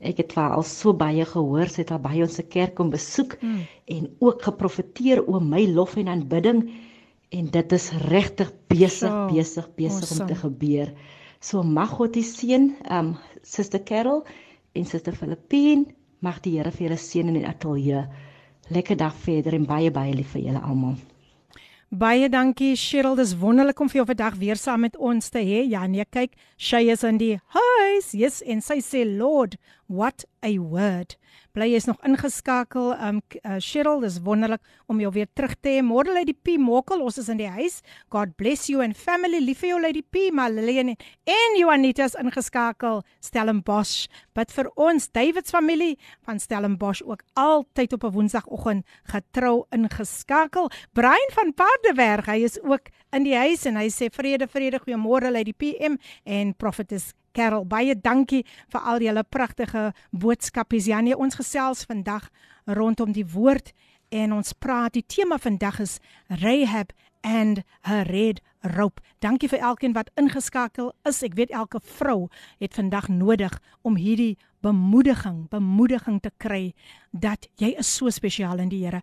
Ek het haar al so baie gehoor, sy het al by ons se kerk kom besoek Mm. en ook geprofeteer oor my lof en aanbidding en dit is regtig besig So, besig besig om te awesome. gebeur. So mag God die seën, um Suster Carol en Suster Filippine, mag die Here vir julle seën in die ateljee. Lekker dag verder en baie baie lief vir julle almal. Baie dankie Cheryl, dis wonderlik om vir jou vandag weer saam met ons te hê. Ja nee, kyk, sy is in die huis. Yes, en sy sê Lord, what a word. Bly jy's nog ingeskakel. Um uh, Cheryl, dis wonderlik om jou weer terug te hê. Môre lê die P Mokkel, ons is in die huis. God bless you and family. Lief vir jou Lady P, maar Lillian en Juanita's ingeskakel. Stellenbosch. Bid vir ons Davids familie van Stellenbosch ook altyd op 'n Woensdagoggend getrou ingeskakel. Brian van Paardeberg, hy is ook in die huis en hy sê vrede, vrede, goeiemôre Lady PM en Prophetess Carol, baie dankie vir al julle pragtige boodskapies. Janie, ons gesels vandag rondom die woord en ons praat die tema vandag is Rahab and her red rope. Dankie vir elkeen wat ingeskakel is. Ek weet elke vrou het vandag nodig om hierdie bemoediging, bemoediging te kry dat jy is so spesiaal in die Here.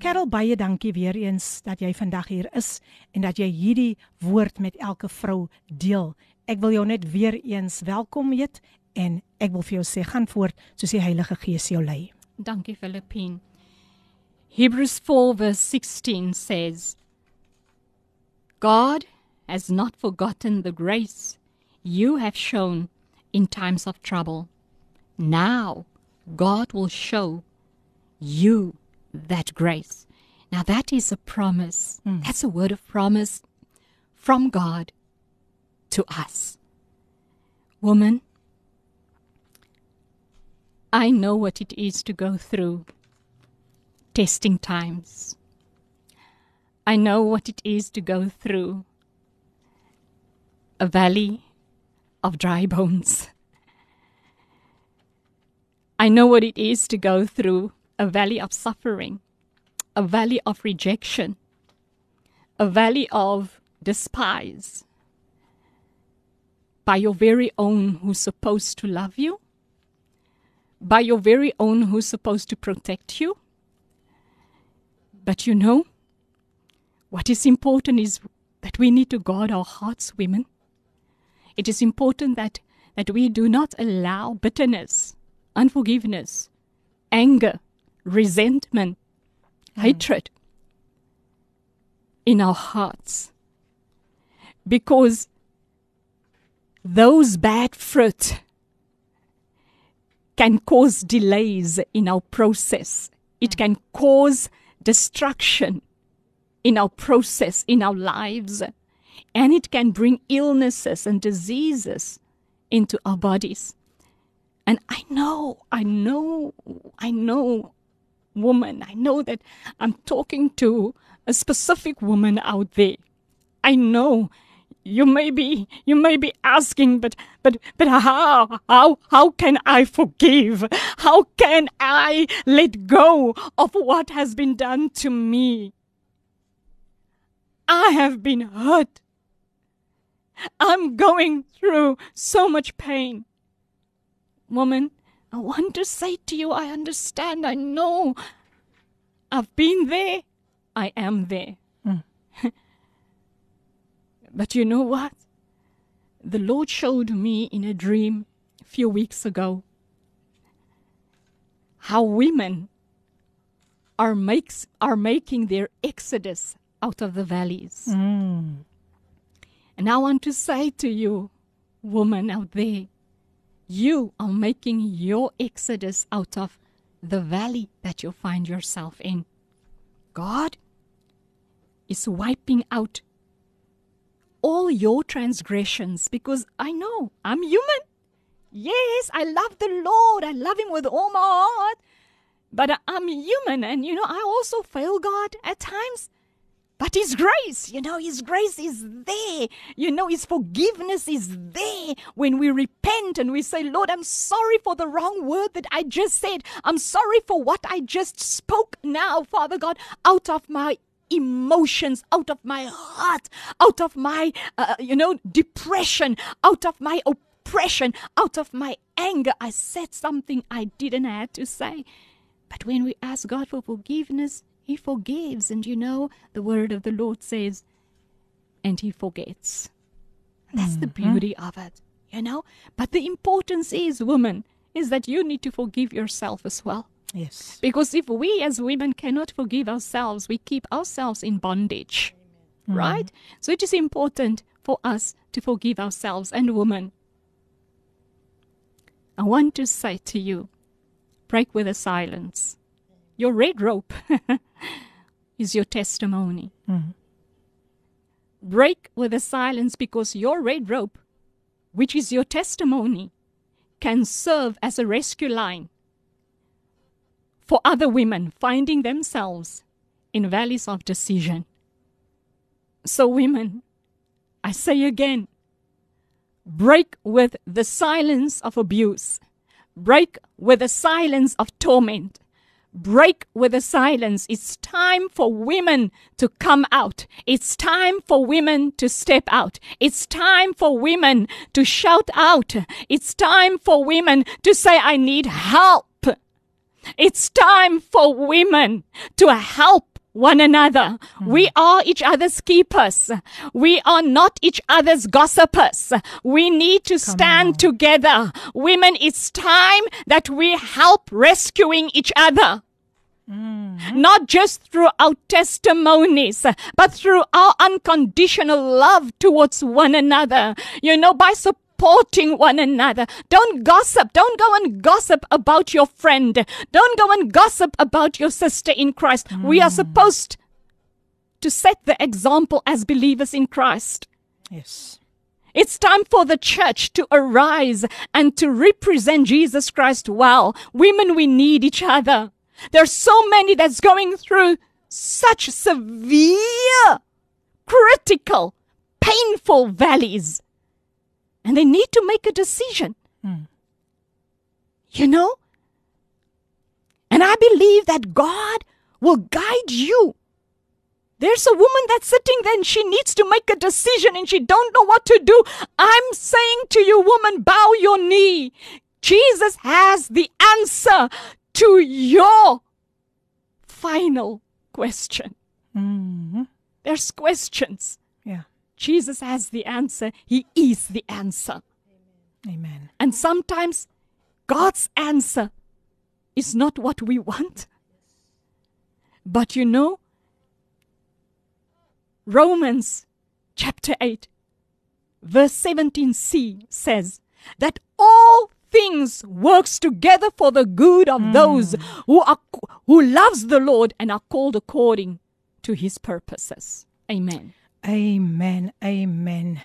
Karel, baie dankie weer eens dat jy vandag hier is en dat jy hierdie woord met elke vrou deel. Ek wil jou net weer eens welkom heet en ek wil vir jou sê gaan voort soos die Heilige Gees jou lei. Dankie Philippine. Hebrews 4 verse 16 says, God has not forgotten the grace you have shown in times of trouble. Now God will show you that grace. Now that is a promise. Hmm. That's a word of promise from God to us. Woman, I know what it is to go through testing times. I know what it is to go through a valley of dry bones. I know what it is to go through a valley of suffering, a valley of rejection, a valley of despise by your very own who's supposed to love you, by your very own who's supposed to protect you. But you know, what is important is that we need to guard our hearts, women. It is important that, that we do not allow bitterness, unforgiveness, anger, resentment, hmm. hatred in our hearts. Because those bad fruit can cause delays in our process. It hmm. can cause destruction in our process, in our lives, and it can bring illnesses and diseases into our bodies. And I know, I know, I know, woman, I know that I'm talking to a specific woman out there. I know you may be you may be asking but but but how how how can i forgive how can i let go of what has been done to me i have been hurt I'm going through so much pain. Woman, I want to say to you, I understand, I know. I've been there, I am there. Hmm. but you know what? The Lord showed me in a dream a few weeks ago how women are makes are making their exodus out of the valleys. Mm. And I want to say to you, woman out there, you are making your exodus out of the valley that you find yourself in. God is wiping out all your transgressions because I know I'm human. Yes, I love the Lord. I love Him with all my heart. But I'm human and, you know, I also fail God at times. But His grace, you know, His grace is there. You know, His forgiveness is there when we repent and we say, Lord, I'm sorry for the wrong word that I just said. I'm sorry for what I just spoke now, Father God, out of my emotions, out of my heart, out of my, uh, you know, depression, out of my oppression, out of my anger. I said something I didn't have to say. But when we ask God for forgiveness, He forgives. And you know, the word of the Lord says, and He forgets. That's the mm-hmm. beauty of it, you know? But the importance is, woman, is that you need to forgive yourself as well. Yes. Because if we as women cannot forgive ourselves, we keep ourselves in bondage. Mm-hmm. Right? So it is important for us to forgive ourselves and women. I want to say to you, break with the silence. Your red rope is your testimony. Mm-hmm. Break with the silence because your red rope, which is your testimony, can serve as a rescue line for other women finding themselves in valleys of decision. So, women, I say again, break with the silence of abuse, break with the silence of torment. Break with the silence. It's time for women to come out. It's time for women to step out. It's time for women to shout out. It's time for women to say, I need help. It's time for women to help one another. Hmm. We are each other's keepers. We are not each other's gossipers. We need to stand together. Women, it's time that we help rescuing each other. Mm-hmm. Not just through our testimonies, but through our unconditional love towards one another. You know, by supporting one another. Don't gossip. Don't go and gossip about your friend. Don't go and gossip about your sister in Christ. We are mm. supposed to set the example as believers in Christ. Yes. It's time for the church to arise and to represent Jesus Christ well. Women, we need each other. There's so many that's going through such severe, critical, painful valleys. And they need to make a decision. Hmm. You know? And I believe that God will guide you. There's a woman that's sitting there and she needs to make a decision and she don't know what to do. I'm saying to you, woman, bow your knee. Jesus has the answer to your final question. Mm-hmm. There's questions. Yeah. Jesus has the answer. He is the answer. Amen. And sometimes God's answer is not what we want. But you know, Romans chapter 8, verse 17c says that all things works together for the good of those who are who loves the Lord and are called according to his purposes. Amen. Amen. Amen.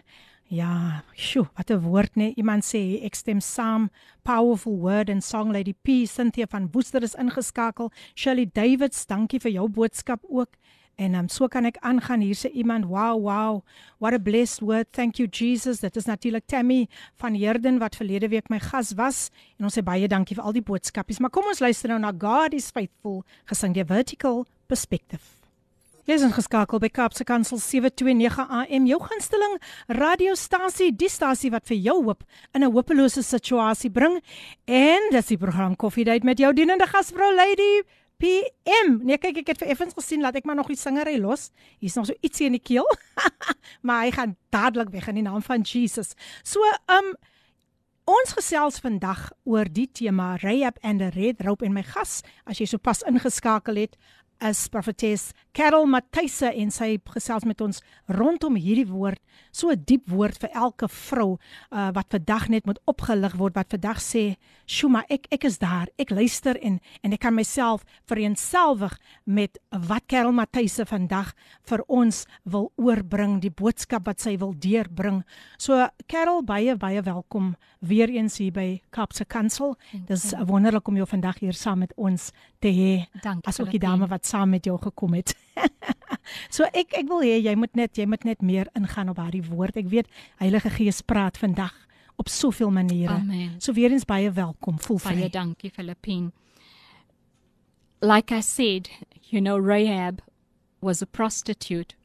Ja, sjoe, wat 'n woord nê. Iemand sê ek stem saam. Powerful word and song Lady P Cynthia van Woester is ingeskakel. Shirley Davids, dankie vir jou boodskap ook. En um, so kan ek aangaan. Hier sê iemand, "Wow, wow. What a blessed word. Thank you Jesus." Dit is natuurlik Tammy van Herden wat verlede week my gas was en ons sê baie dankie vir al die boodskapies. Maar kom ons luister nou na God is faithful gesing deur Vertical Perspective. Jy's ingeskakel by Kaapse Kansel 729 AM, jou gunsteling radiostasie, die stasie wat vir jou hoop in 'n hopelose situasie bring. En dis die program Koffiedייט met jou dienende gasvrou Lady PM. Nee, kyk ek het vir effens gesien laat ek maar nog die singery los. Hier's nog so ietsie in die keel. maar hy gaan dadelik weg in die naam van Jesus. So, um Ons gesels vandag oor die tema Rahab and the Red Rope en my gas, as jy sopas ingeskakel het, is profetes Carol Matthys en sy gesels met ons rondom hierdie woord, so 'n diep woord vir elke vrou uh, wat vandag net moet opgelig word wat vandag sê, "Shuma, ek ek is daar. Ek luister en en ek kan myself vereenselwig met wat Carol Matthys vandag vir ons wil oorbring, die boodskap wat sy wil deurbring." So Carol, baie baie welkom weer eens hier by Kapse Kansel. Dis wonderlik om jou vandag hier saam met ons te hê. Asook die dame wat saam met jou gekom het. so ek ek wil hê jy moet net jy moet net meer ingaan op daardie woord. Ek weet Heilige Gees praat vandag op soveel maniere. Amen. So weer eens baie welkom. Voel vry. Baie dankie Filippine. Like I said, you know Rahab was a prostitute.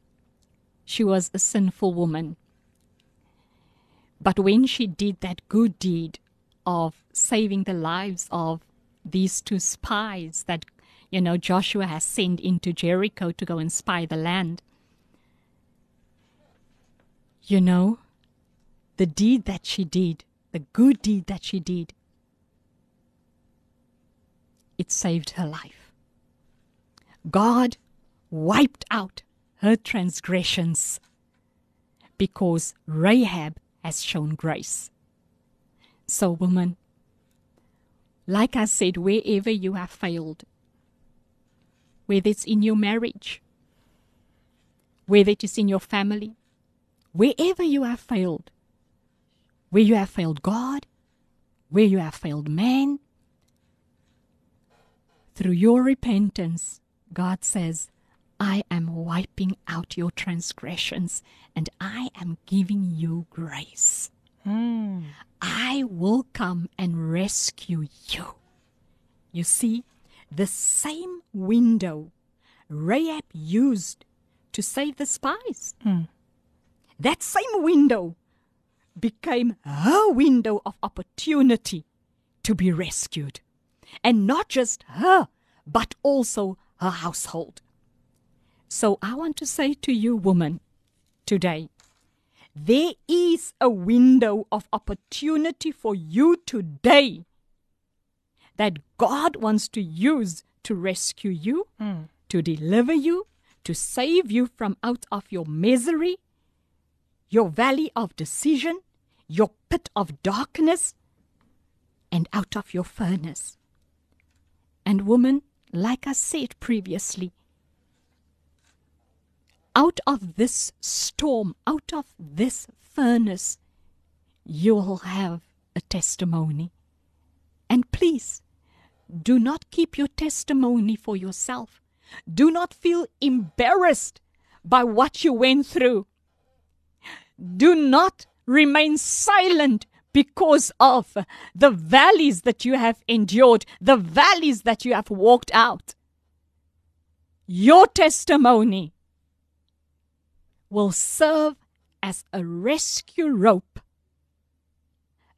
She was a sinful woman. But when she did that good deed of saving the lives of these two spies that you know, Joshua has sent into Jericho to go and spy the land. You know, the deed that she did, the good deed that she did, it saved her life. God wiped out her transgressions because Rahab has shown grace. So, woman, like I said, wherever you have failed, whether it's in your marriage, whether it is in your family, wherever you have failed, where you have failed God, where you have failed man, through your repentance, God says, I am wiping out your transgressions and I am giving you grace. Mm. I will come and rescue you. You see, the same window Rahab used to save the spies. Mm. That same window became her window of opportunity to be rescued. And not just her, but also her household. So I want to say to you, woman, today, there is a window of opportunity for you today that God wants to use to rescue you, Mm. to deliver you, to save you from out of your misery, your valley of decision, your pit of darkness, and out of your furnace. And, woman, like I said previously, out of this storm, out of this furnace, you will have a testimony. And please, do not keep your testimony for yourself. Do not feel embarrassed by what you went through. Do not remain silent because of the valleys that you have endured, the valleys that you have walked out. Your testimony will serve as a rescue rope,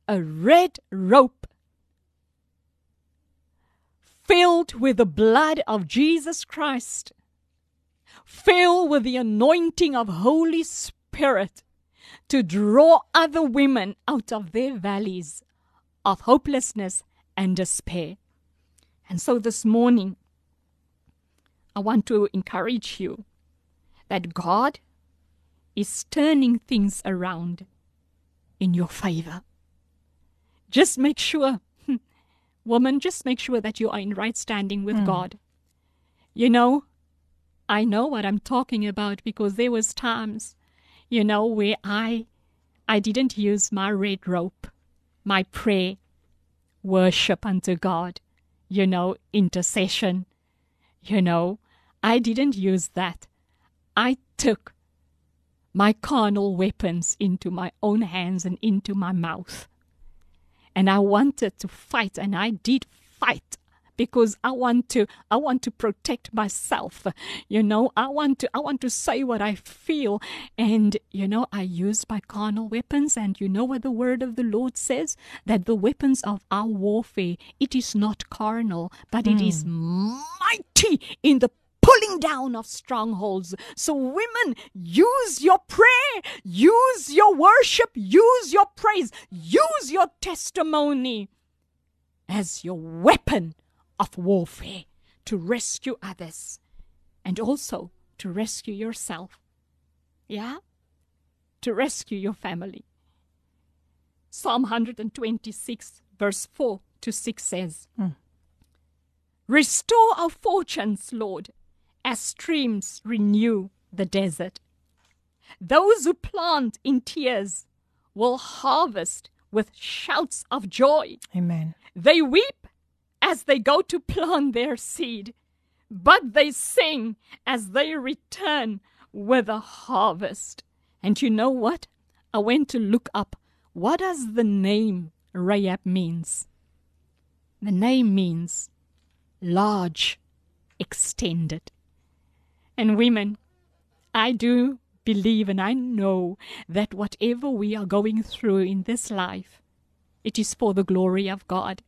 a red rope filled with the blood of Jesus Christ, filled with the anointing of Holy Spirit to draw other women out of their valleys of hopelessness and despair. And so this morning, I want to encourage you that God is turning things around in your favor. Just make sure woman, just make sure that you are in right standing with Mm. God. You know, I know what I'm talking about because there was times, you know, where I I didn't use my red rope, my prayer, worship unto God, you know, intercession. You know, I didn't use that. I took my carnal weapons into my own hands and into my mouth and I wanted to fight, and I did fight because I want to I want to protect myself. You know, I want to I want to say what I feel. And you know, I use my carnal weapons and you know what the word of the Lord says? That the weapons of our warfare it is not carnal, but it is hmm. mighty in the pulling down of strongholds. So, women, use your prayer, use your worship, use your praise, use your testimony as your weapon of warfare to rescue others and also to rescue yourself. Yeah? To rescue your family. Psalm 126, verse 4 to 6 says, hmm. Restore our fortunes, Lord, as streams renew the desert. Those who plant in tears will harvest with shouts of joy. Amen. They weep as they go to plant their seed, but they sing as they return with a harvest. And you know what? I went to look up what does the name Rahab means. The name means large, extended. And women, I do believe and I know that whatever we are going through in this life, it is for the glory of God.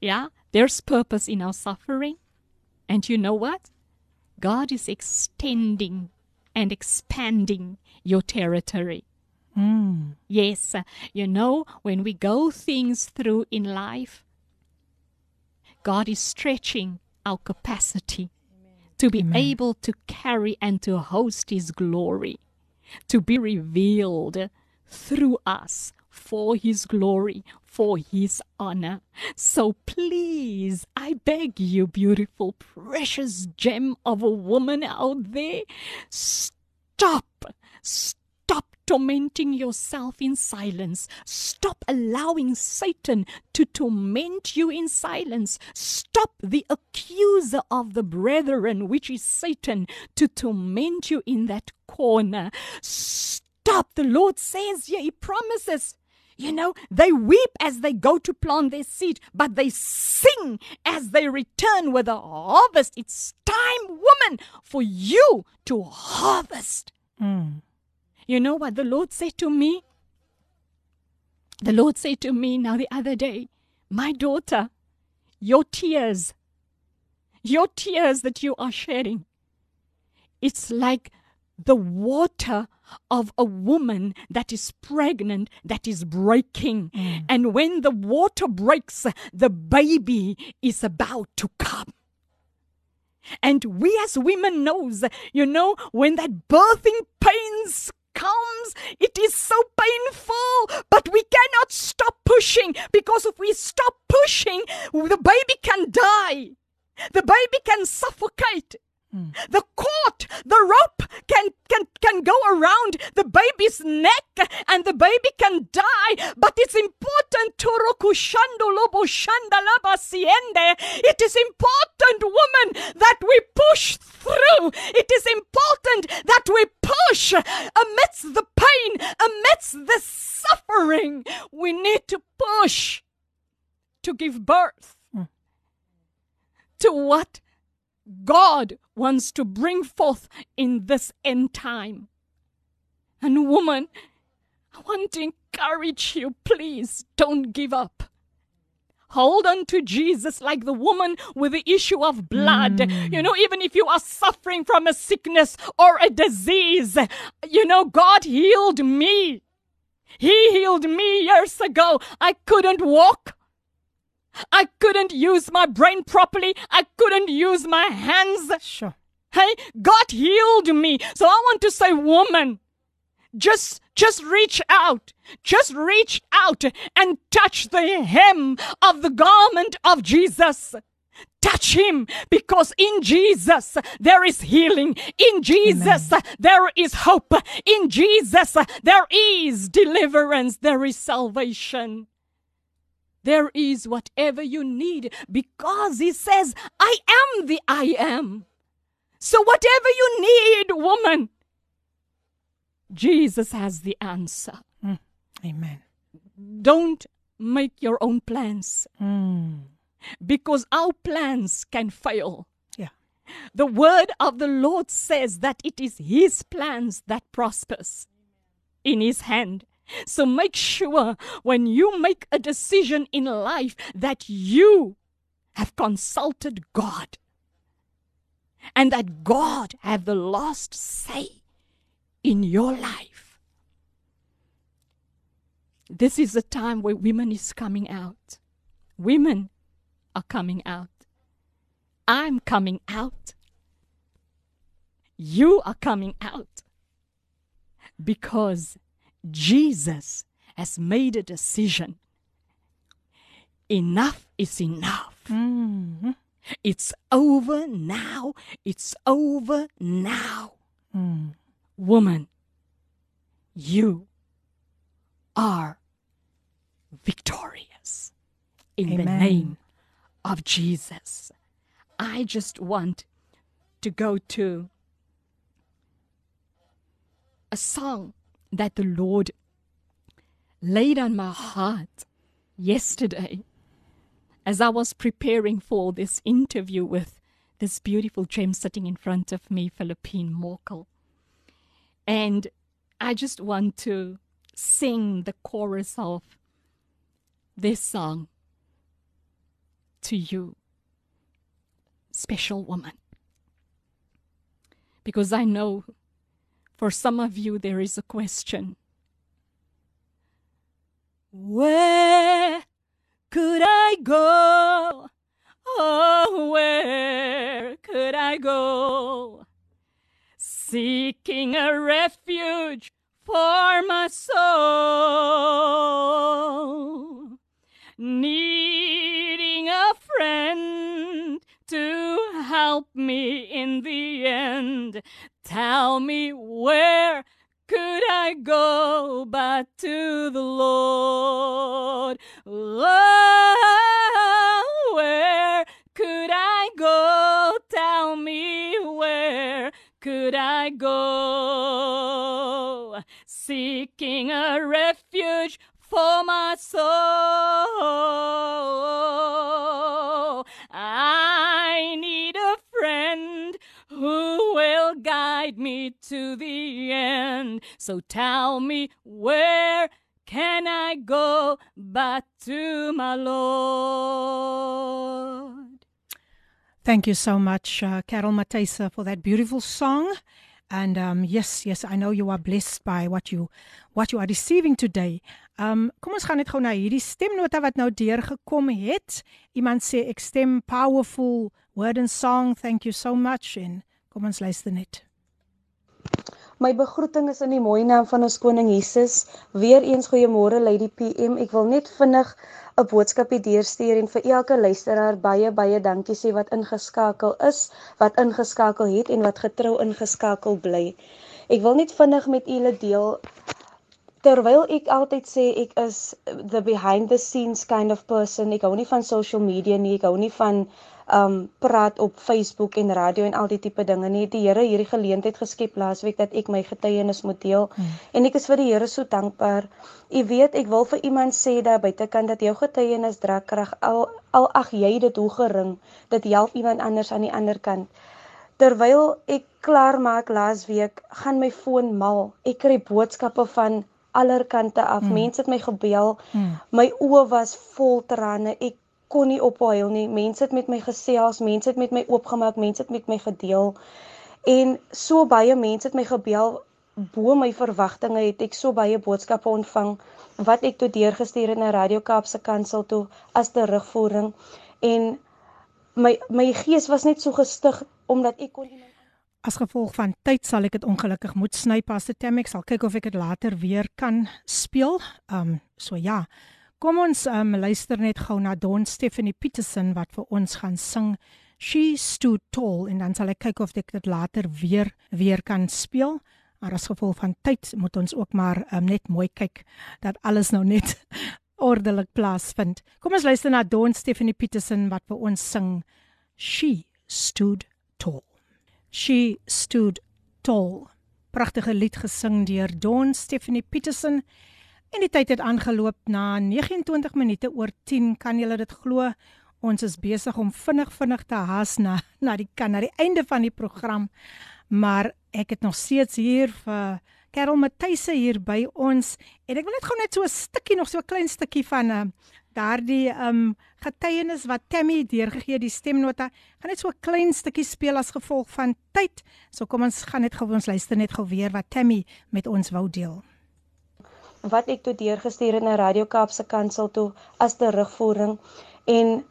Yeah, there's purpose in our suffering. And you know what? God is extending and expanding your territory. Yes, uh, you know, when we go things through in life, God is stretching our capacity to be able to carry and to host His glory, to be revealed through us for His glory, for His honor. So please, I beg you, beautiful, precious gem of a woman out there, stop, stop tormenting yourself in silence. Stop allowing Satan to torment you in silence. Stop the accuser of the brethren, which is Satan, to torment you in that corner. Stop. The Lord says, yeah, He promises. You know, they weep as they go to plant their seed, but they sing as they return with a harvest. It's time, woman, for you to harvest. Mm. You know what the Lord said to me? The Lord said to me now the other day, My daughter, your tears, your tears that you are shedding, it's like the water of a woman that is pregnant that is breaking. Mm. And when the water breaks, the baby is about to come. And we as women knows, you know, when that birthing pains comes, it is so painful, but we cannot stop pushing because if we stop pushing, the baby can die. The baby can suffocate. Mm. The cord, the rope can, can, can go around the baby's neck and the baby can die. But it's important, Toroku Shandolobo Shandalaba Siende. It is important, woman, that we push through. It is important that we push amidst the pain, amidst the suffering. We need to push to give birth mm. to what God wants to bring forth in this end time. And woman, I want to encourage you, please don't give up. Hold on to Jesus like the woman with the issue of blood. Mm. You know, even if you are suffering from a sickness or a disease, you know, God healed me. He healed me years ago. I couldn't walk. I couldn't use my brain properly. I couldn't use my hands. Sure. Hey, God healed me. So I want to say, woman, just just reach out. Just reach out and touch the hem of the garment of Jesus. Touch him because in Jesus there is healing. In Jesus there is hope. In Jesus there is deliverance. There is salvation. There is whatever you need because he says, I am the I am. So whatever you need, woman, Jesus has the answer. Amen. Don't make your own plans. Mm. because our plans can fail. Yeah. The word of the Lord says that it is his plans that prospers in his hand. So make sure when you make a decision in life that you have consulted God and that God have the last say in your life. This is a time where women is coming out. Women are coming out. I'm coming out. You are coming out. Because Jesus has made a decision. Enough is enough. Mhm. It's over now. It's over now. Mm. Woman, you are victorious in the name of Jesus. I just want to go to a song that the Lord laid on my heart yesterday as I was preparing for this interview with this beautiful gem sitting in front of me, Filippine Morkel. And I just want to sing the chorus of this song to you, special woman. Because I know for some of you there is a question Where could I go? Oh, where could I go? Seeking a refuge for my soul, needing a friend to help me in the end. Tell me where could I go but to the Lord? Oh, where could I go? Tell me where could I go? Seeking a refuge for my soul. Guide me to the end. So tell me where can I go but to my Lord? Thank you so much, uh, Carol Matthyse, for that beautiful song. And um, yes, yes, I know you are blessed by what you what you are receiving today. Um, kom ons gaan net gou na hierdie stemnota wat nou deurgekom het. Iemand sê ek stem powerful word and song. Thank you so much en kom ons luister net. My begroeting is in die mooi naam van ons koning Jesus. Weereens goeiemôre Lady PM. Ek wil net vinnig 'n boodskapie deurstuur en vir elke luisteraar baie baie dankie sê wat ingeskakel is, wat ingeskakel het en wat getrou ingeskakel bly. Ek wil net vinnig met julle deel terwyl ek altyd sê ek is the behind the scenes kind of person. Ek hou nie van social media nie. Ek hou nie van um praat op Facebook en radio en al die tipe dinge nie. Die Here hierdie geleentheid geskep laasweek dat ek my getuienis moet deel hmm. en ek is vir die Here so dankbaar. U weet, ek wil vir iemand sê daar buitekant dat jou getuienis dra krag al al ag jy dit hoe gering, dit help iemand anders aan die ander kant. Terwyl ek klaar maak laasweek, gaan my foon mal. Ek kry boodskappe van allerkante af. Hmm. Mense het my gebel. Hmm. My oë was vol trane. Ek kon nie ophuil nie. Mense het met my gesels, mense het met my oopgemaak, mense het met my gedeel. En so baie mense het my gebel bo my verwagtinge het ek so baie boodskappe ontvang wat ek toe deurgestuur het na Radio Kaapse Kansel toe as terugvoering en my my gees was net so gestig omdat ek kon iemand As gevolg van tyd sal ek dit ongelukkig moet sny Pastor Tam. Ek sal kyk of ek dit later weer kan speel. Um so ja. Kom ons um luister net gou na Don Stephanie Peterson wat vir ons gaan sing She Stood Tall en dan sal ek kyk of ek dit later weer weer kan speel. Maar as gevolg van tyd moet ons ook maar um, net mooi kyk dat alles nou net ordelik plaasvind. Kom ons luister na Don Stephanie Peterson wat vir ons sing She Stood Tall. She Stood Tall. Pragtige lied gesing deur Don Stephanie Peterson. En die tyd het aangeloop na 29 minute oor 10. Kan julle dit glo? Ons is besig om vinnig vinnig te haas na na die kan na die einde van die program. Maar ek het nog steeds hier vir Karel Matthys hier by ons en ek wil net gou net so 'n stukkie nog so 'n klein stukkie van uh, daardie um getuienis wat Tammy deurgegee die stemnota gaan net so 'n klein stukkie speel as gevolg van tyd. So kom ons gaan net gou ons luister net gou weer wat Tammy met ons wou deel. Wat ek toe deurgestuur het na Radio Kaapse Kansel toe as terugvoering en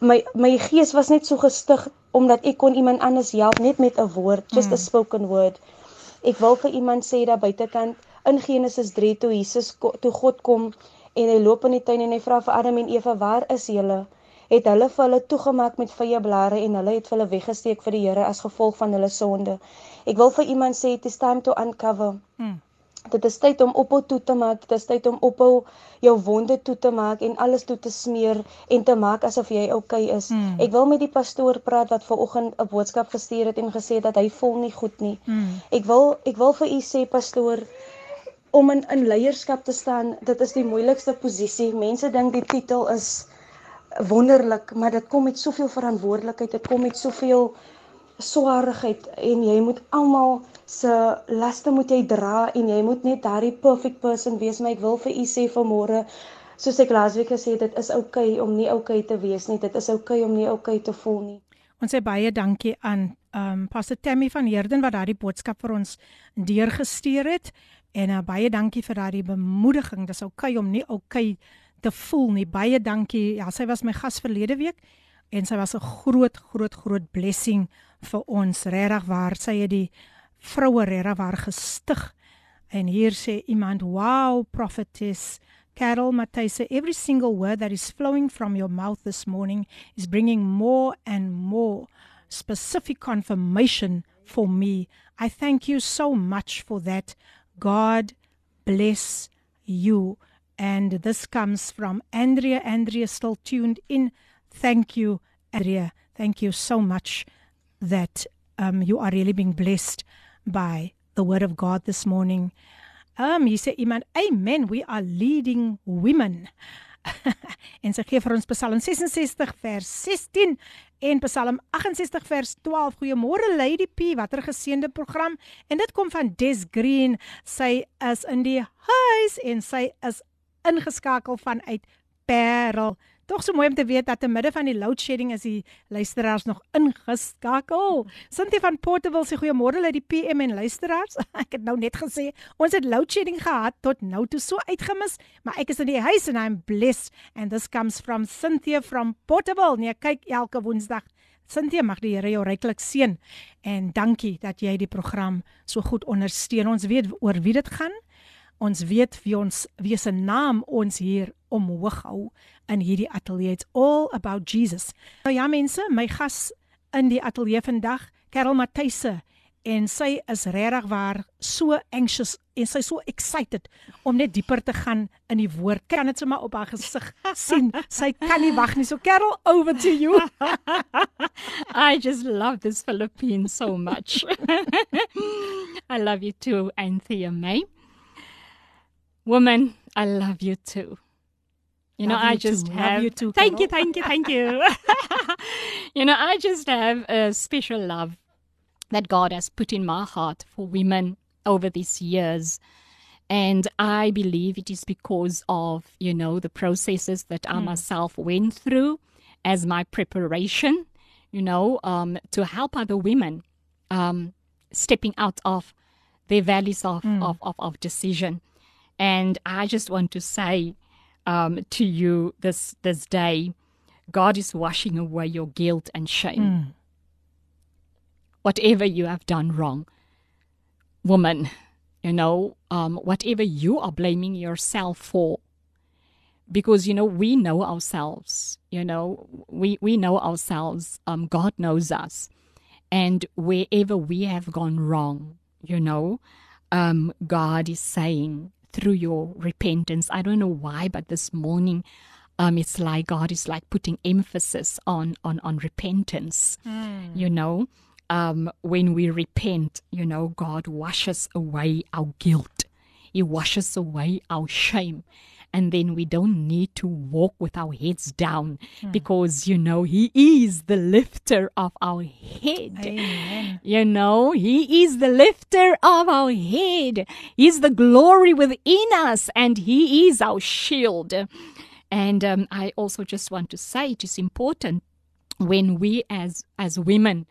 my my gees was net so gestig omdat ek kon iemand anders help net met 'n woord, just mm. a spoken word. Ek wil vir iemand sê daar buitekant in Genesis 3 toe Jesus toe God kom en hy loop in die tuin en hy vra vir Adam en Eva, "Waar is julle?" Het hulle vir hulle toegemaak met vye blare en hulle het vir hulle weggesteek vir die Here as gevolg van hulle sonde. Ek wil vir iemand sê, "It is time to uncover." Mm. Dit is tyd om ophou toe te maak. Dit is tyd om ophou jou wonde toe te maak en alles toe te smeer en te maak asof jy oukei okay is. Mm. Ek wil met die pastoor praat wat ver oggend 'n boodskap gestuur het en gesê dat hy voel nie goed nie. Mm. Ek wil ek wil vir u sê pastoor om in in leierskap te staan, dit is die moeilikste posisie. Mense dink die titel is wonderlik, maar dit kom met soveel verantwoordelikheid, dit kom met soveel swaarigheid en jy moet almal se laste moet jy dra en jy moet net daardie perfect person wees maar ek wil vir u sê vanmôre soos ek laasweek gesê het dit is oukei okay om nie oukei okay te wees nie. Dit is oukei okay om nie oukei te voel nie. Ons sê baie dankie aan um pastor Tammy van Herden wat daardie boodskap vir ons deurgestuur het. En uh, baie dankie vir daardie bemoediging. Dis oukei om nie oukei te voel nie. Baie dankie. Ja sy was my gas verlede week en sy was 'n groot groot groot blessing vir ons. Regtig waar sy het die vroue regtig waar gestig. En hier sê iemand wow prophetess. Carol Matthyse every single word that is flowing from your mouth this morning is bringing more and more specific confirmation for me. I thank you so much for that. God bless you. And this comes from Andrea. Andrea still tuned in. Thank you Andrea. Thank you so much that um, you are really being blessed by the word of God this morning. Um hier sê iemand, "Amen, we are leading women." en sy gee vir ons Psalm 66 vers 16 en Psalm 68 vers 12. Goeiemôre Lady P, watter geseënde program. En dit kom van Des Green. Sy is in die huis en sy is ingeskakel vanuit Parel. Tog so mooi om te weet dat te midde van die load shedding is die luisteraars nog ingeskakel. Sintie van Portable sê goeiemôre uit die PM en luisteraars. Ek het nou net gesê ons het load shedding gehad tot nou toe so uitgemis, maar ek is in die huis en I'm blessed and this comes from Cynthia from Portable. Nee, kyk elke Woensdag. Cynthia mag die Here jou ryklik seën en dankie dat jy die program so goed ondersteun. Ons weet oor wie dit gaan. Ons weet wie ons wie se naam ons hier omhoog hou in hierdie ateljee. It's all about Jesus. Nou ja mense, my gas in die ateljee vandag, Karel Matthys en sy is regtig waar so anxious en sy so excited om net dieper te gaan in die woord. Kan dit sommer op haar gesig sien. Sy kan nie wag nie. So Karel, over to you. I just love this Philippine so much. I love you too, Anthea May. Woman, I love you too. You know, I just too. have. you too, thank you, thank you, thank you. you know, I just have a special love that God has put in my heart for women over these years. And I believe it is because of, you know, the processes that I hmm. myself went through as my preparation, you know, um, to help other women um, stepping out of their valleys of, mm. of, of, of decision. And I just want to say, um, to you this this day. God is washing away your guilt and shame. Mm. Whatever you have done wrong, woman, you know, um, whatever you are blaming yourself for, because you know we know ourselves. You know, we we know ourselves. Um, God knows us, and wherever we have gone wrong, you know, um, God is saying through your repentance. I don't know why, but this morning, um, it's like God is like putting emphasis on on on repentance. Mm. You know, um, when we repent, you know, God washes away our guilt. He washes away our shame, and then we don't need to walk with our heads down because, you know, He is the lifter of our head. Amen. You know, He is the lifter of our head. He's the glory within us, and He is our shield. And um, I also just want to say it is important when we as as women,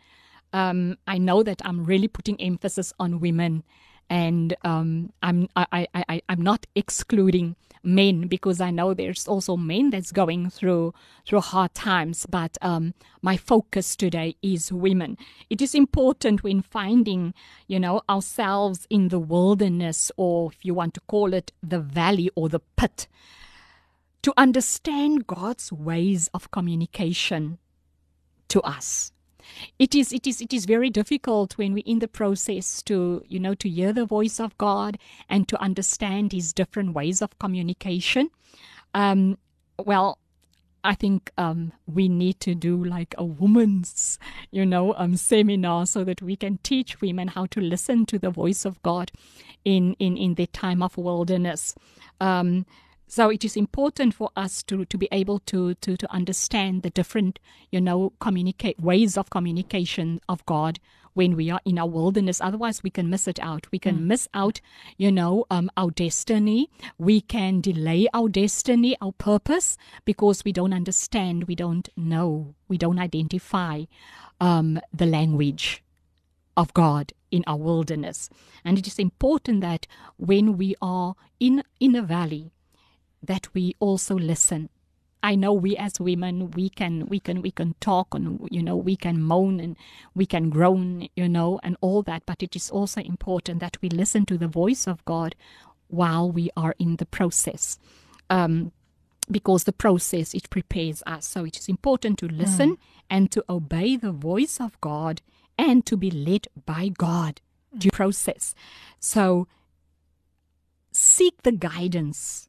um, I know that I'm really putting emphasis on women, and um, I'm I, I, I I'm not excluding men because I know there's also men that's going through through hard times. But um, my focus today is women. It is important when finding, you know, ourselves in the wilderness, or if you want to call it the valley or the pit, to understand God's ways of communication to us it is it is it is very difficult when we're in the process to you know to hear the voice of god and to understand his different ways of communication um well I think um, we need to do like a woman's, you know, um, seminar so that we can teach women how to listen to the voice of God in in in their time of wilderness. Um, so it is important for us to to be able to to to understand the different you know communicate ways of communication of god when we are in our wilderness. Otherwise we can miss it out. We can miss out you know um, our destiny. We can delay our destiny our purpose because we don't understand we don't know we don't identify um, the language of God in our wilderness. And it is important that when we are in in a valley, that we also listen. I know we as women we can we can we can talk and you know we can moan and we can groan you know and all that but it is also important that we listen to the voice of God while we are in the process. Um, because the process it prepares us. So it is important to listen and to obey the voice of God and to be led by God to process. So seek the guidance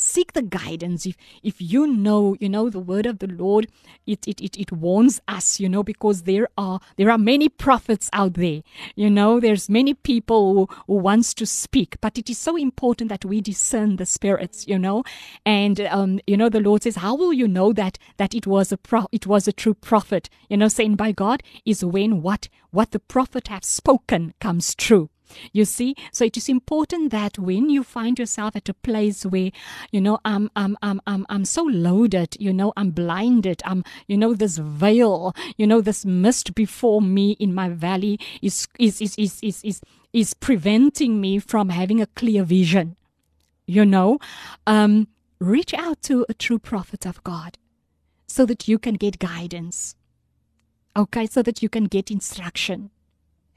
seek the guidance. If if you know you know the word of the lord it it it, it warns us you know because there are there are many prophets out there. You know there's many people who, who wants to speak but it is so important that we discern the spirits you know. And um you know the lord says how will you know that that it was a pro it was a true prophet? You know saying by god is when what what the prophet have spoken comes true you see, so it is important that when you find yourself at a place where, you know, I'm, I'm, I'm, I'm, I'm so loaded, you know, I'm blinded, I'm, you know, this veil, you know, this mist before me in my valley is, is, is, is, is, is, is preventing me from having a clear vision. You know, um, reach out to a true prophet of God so that you can get guidance. Okay, so that you can get instruction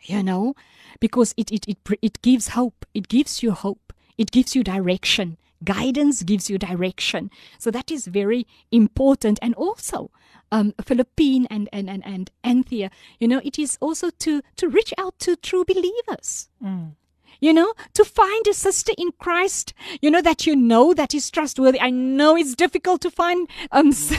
you know? Because it it it it gives hope. It gives you hope. It gives you direction. Guidance gives you direction. So that is very important. And also um Filippine and and and, and anthea you know it is also to to reach out to true believers you know, to find a sister in Christ, you know, that you know that is trustworthy. I know it's difficult to find um s-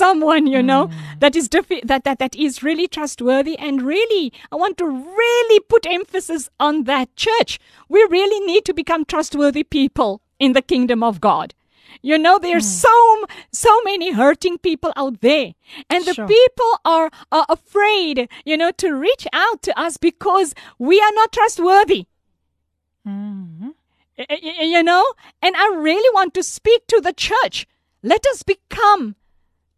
someone, you know, that is diffi- that, that that is really trustworthy and really I want to really put emphasis on that church. We really need to become trustworthy people in the kingdom of God. You know, there's so so many hurting people out there, and the Sure. people are are afraid, you know, to reach out to us because we are not trustworthy. Mm-hmm. Y- you know and i really want to speak to the church. Let us become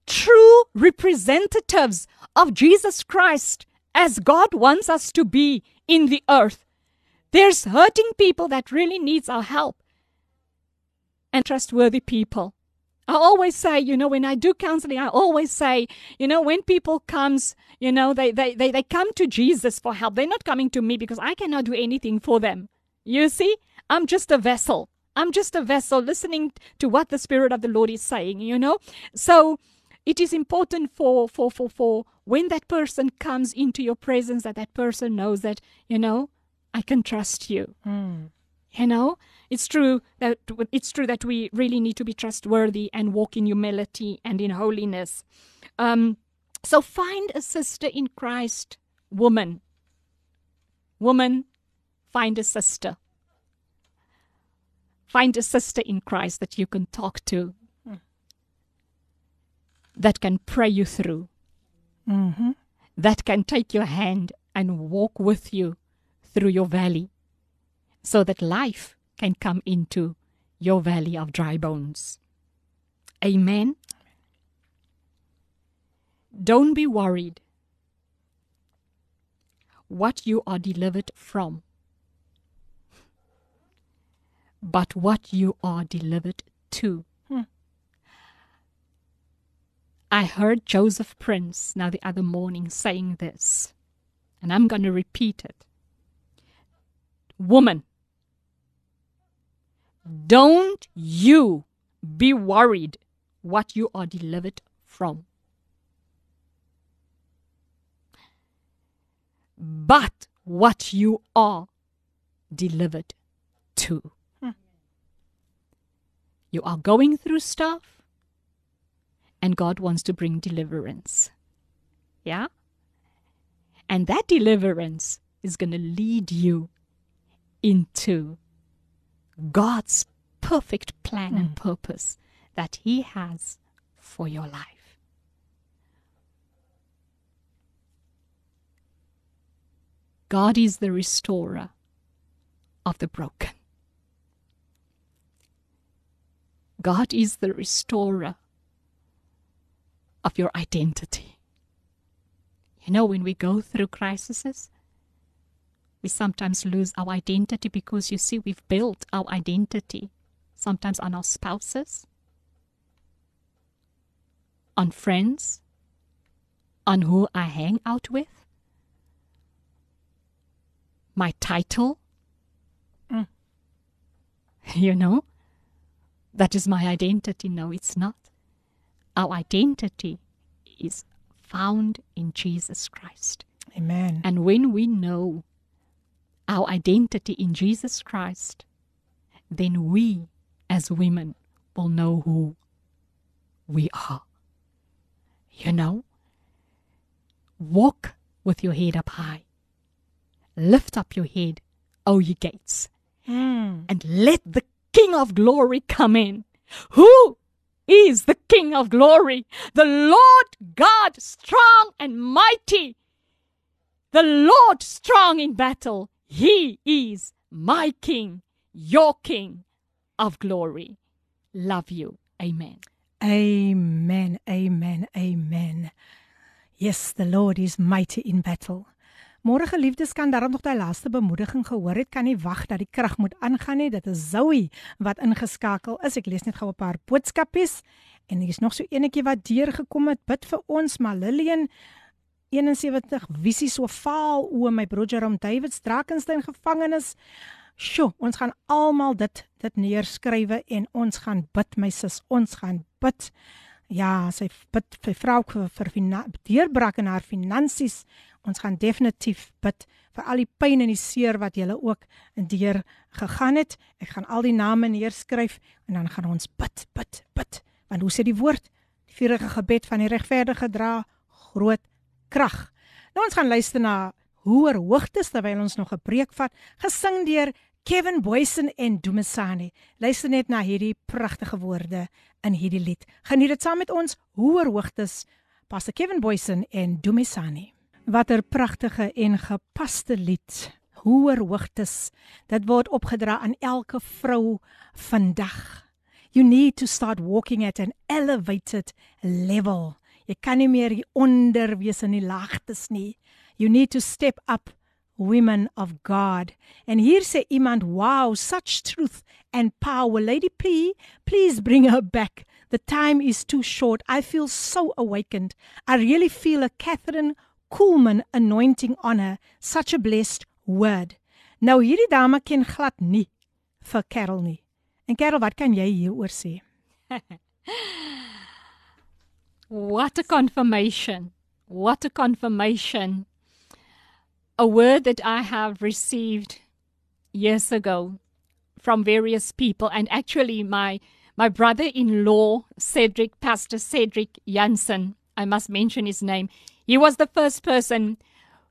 true representatives of jesus christ as god wants us to be in the earth. There's hurting people that really needs our help. And trustworthy people. I always say, you know, when I do counseling, I always say, you know, when people comes, you know, they, they, they, they come to Jesus for help. They're not coming to me because I cannot do anything for them. You see, I'm just a vessel. I'm just a vessel listening to what the Spirit of the Lord is saying, you know? So it is important for, for, for, for when that person comes into your presence that that person knows that, you know, I can trust you. You know, it's true that it's true that we really need to be trustworthy and walk in humility and in holiness. Um, so find a sister in Christ, woman. Woman, find a sister. Find a sister in Christ that you can talk to, that can pray you through, Mhm. that can take your hand and walk with you through your valley so that life can come into your valley of dry bones. Amen. Don't be worried what you are delivered from, but what you are delivered to. Hmm. I heard Joseph Prince now the other morning saying this, and I'm going to repeat it. Woman, don't you be worried what you are delivered from. But what you are delivered to. You are going through stuff, and God wants to bring deliverance. Yeah? And that deliverance is going to lead you into God's perfect plan and hmm. purpose that He has for your life. God is the restorer of the broken. God is the restorer of your identity. You know, when we go through crises, we sometimes lose our identity because you see, we've built our identity sometimes on our spouses, on friends, on who I hang out with, my title. Mm. You know, that is my identity. No, it's not. Our identity is found in Jesus Christ. Amen. And when we know our identity in Jesus Christ, then we as women will know who we are. You know? Walk with your head up high. Lift up your head, oh, O ye gates, hmm. and let the King of glory come in. Who is the King of glory? The Lord God, strong and mighty. The Lord strong in battle. He is my King, your King of glory. Love you. Amen. Amen. Amen. Amen. Yes, the Lord is mighty in battle. Môre geliefdes kan daarom nog daai laaste bemoediging gehoor het, kan nie wag dat die krag moet aangaan nie. Dit is Zoe wat ingeskakel is. Ek lees net gou 'n paar boodskapies en hier is nog so enetjie wat deurgekom het. Bid vir ons, maar Lillian 71 visie so vaal o my broer Jerome Davids Drakensberg gevangenis. Sjoe, ons gaan almal dit dit neerskrywe en ons gaan bid my sis, ons gaan bid. Ja, sy bid vir vrou vir, vir deurbraak in haar finansies. Ons gaan definitief bid vir al die pyn en die seer wat julle ook deur gegaan het. Ek gaan al die name neerskryf en dan gaan ons bid, bid, bid. Want hoe sê die woord? Die vurige gebed van die regverdige dra groot krag. Nou ons gaan luister na hoër hoogtes terwyl ons nog 'n preek vat, gesing deur Kevin Boysen en Dumisani. Luister net na hierdie pragtige woorde in hierdie lied. Geniet dit saam met ons hoër hoogtes. Pastor Kevin Boysen en Dumisani. Watter pragtige en gepaste lied. Hoër hoogtes. Dit word opgedra aan elke vrou vandag. You need to start walking at an elevated level. Jy kan nie meer onder wees in die laagtes nie. You need to step up, women of God. En hier sê iemand, "Wow, such truth and power. Lady P, please bring her back. The time is too short. I feel so awakened. I really feel a Catherine Kuhlman anointing on her. Such a blessed word." Nou hierdie dame ken glad nie vir Carol nie. En Carol, wat kan jy hieroor sê? What a confirmation. What a confirmation. A word that I have received years ago from various people and actually my my brother-in-law Cedric Pastor Cedric Jansen I must mention his name he was the first person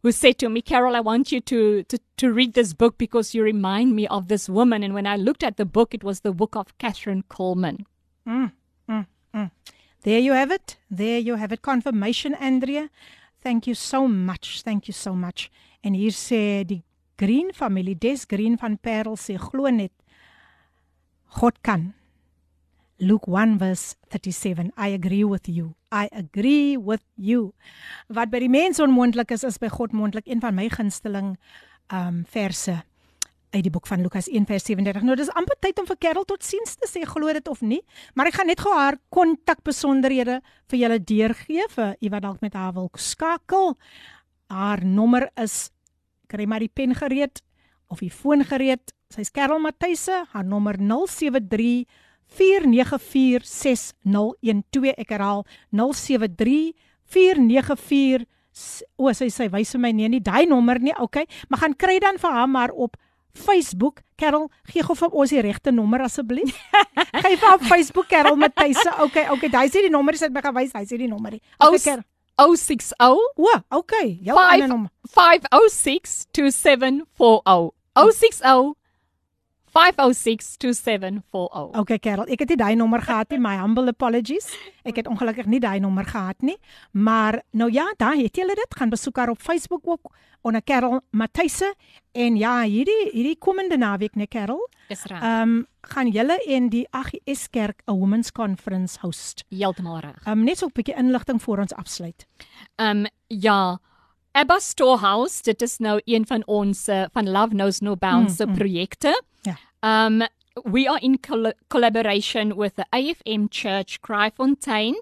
who said to me, Carol, I want you to, to, to read this book because you remind me of this woman. And when I looked at the book, it was the book of Kathryn Kuhlman. Mm, mm, mm. There you have it. There you have it. Confirmation Andrea. Thank you so much. Thank you so much. En hier sê die Green familie, Des Green van Paarl sê glo net God kan. Luke 1 verse 37. I agree with you. I agree with you. Wat by die mens onmoontlik is, is by God moontlik. Een van my gunsteling um verse uit die boek van Lukas 1 vers 37. Nou dis amper tyd om vir Kerel tot siens te sê, glo dit of nie, maar ek gaan net gou haar kontakbesonderhede vir julle deurgee vir u wat dalk met haar wil skakel. Haar nommer is kry maar die pen gereed of die foon gereed. Sy's Kerel Matthyse, haar nommer 073 494 6012. Ek herhaal 073 494 O, sy sê wys vir my nee, nie daai nommer nie. Okay, maar gaan kry dan vir haar maar op Facebook. Carol, gee gou vir ons die regte nommer asseblief. Gee vir haar Facebook Carol Matthyse. Okay, okay, daai is nie die nommer, sy het my gewys, hy sê die nommer. Okay, Aus- Carol. 060 O, okay, jou ander nommer. 506 2740. 060 506 2740. Okay, Carol, ek het nie daai nommer gehad nie. My humble apologies. Ek het ongelukkig nie daai nommer gehad nie. Maar nou ja, daar het julle dit. Gaan besoek haar op Facebook ook onder Carol Matthyse en ja, hierdie hierdie komende naweek, né, Carol? Dis reg. Ehm um, gaan julle en die AGS Kerk 'n Women's Conference host. Heeltemal reg. Ehm um, net so 'n bietjie inligting voor ons afsluit. Um ja, Abba Storehouse, dit is nou een van ons uh, van Love Knows No Bounds se Mm, mm. projekte. Ja. Um we are in coll collaboration with the AFM Church Kraaifontein,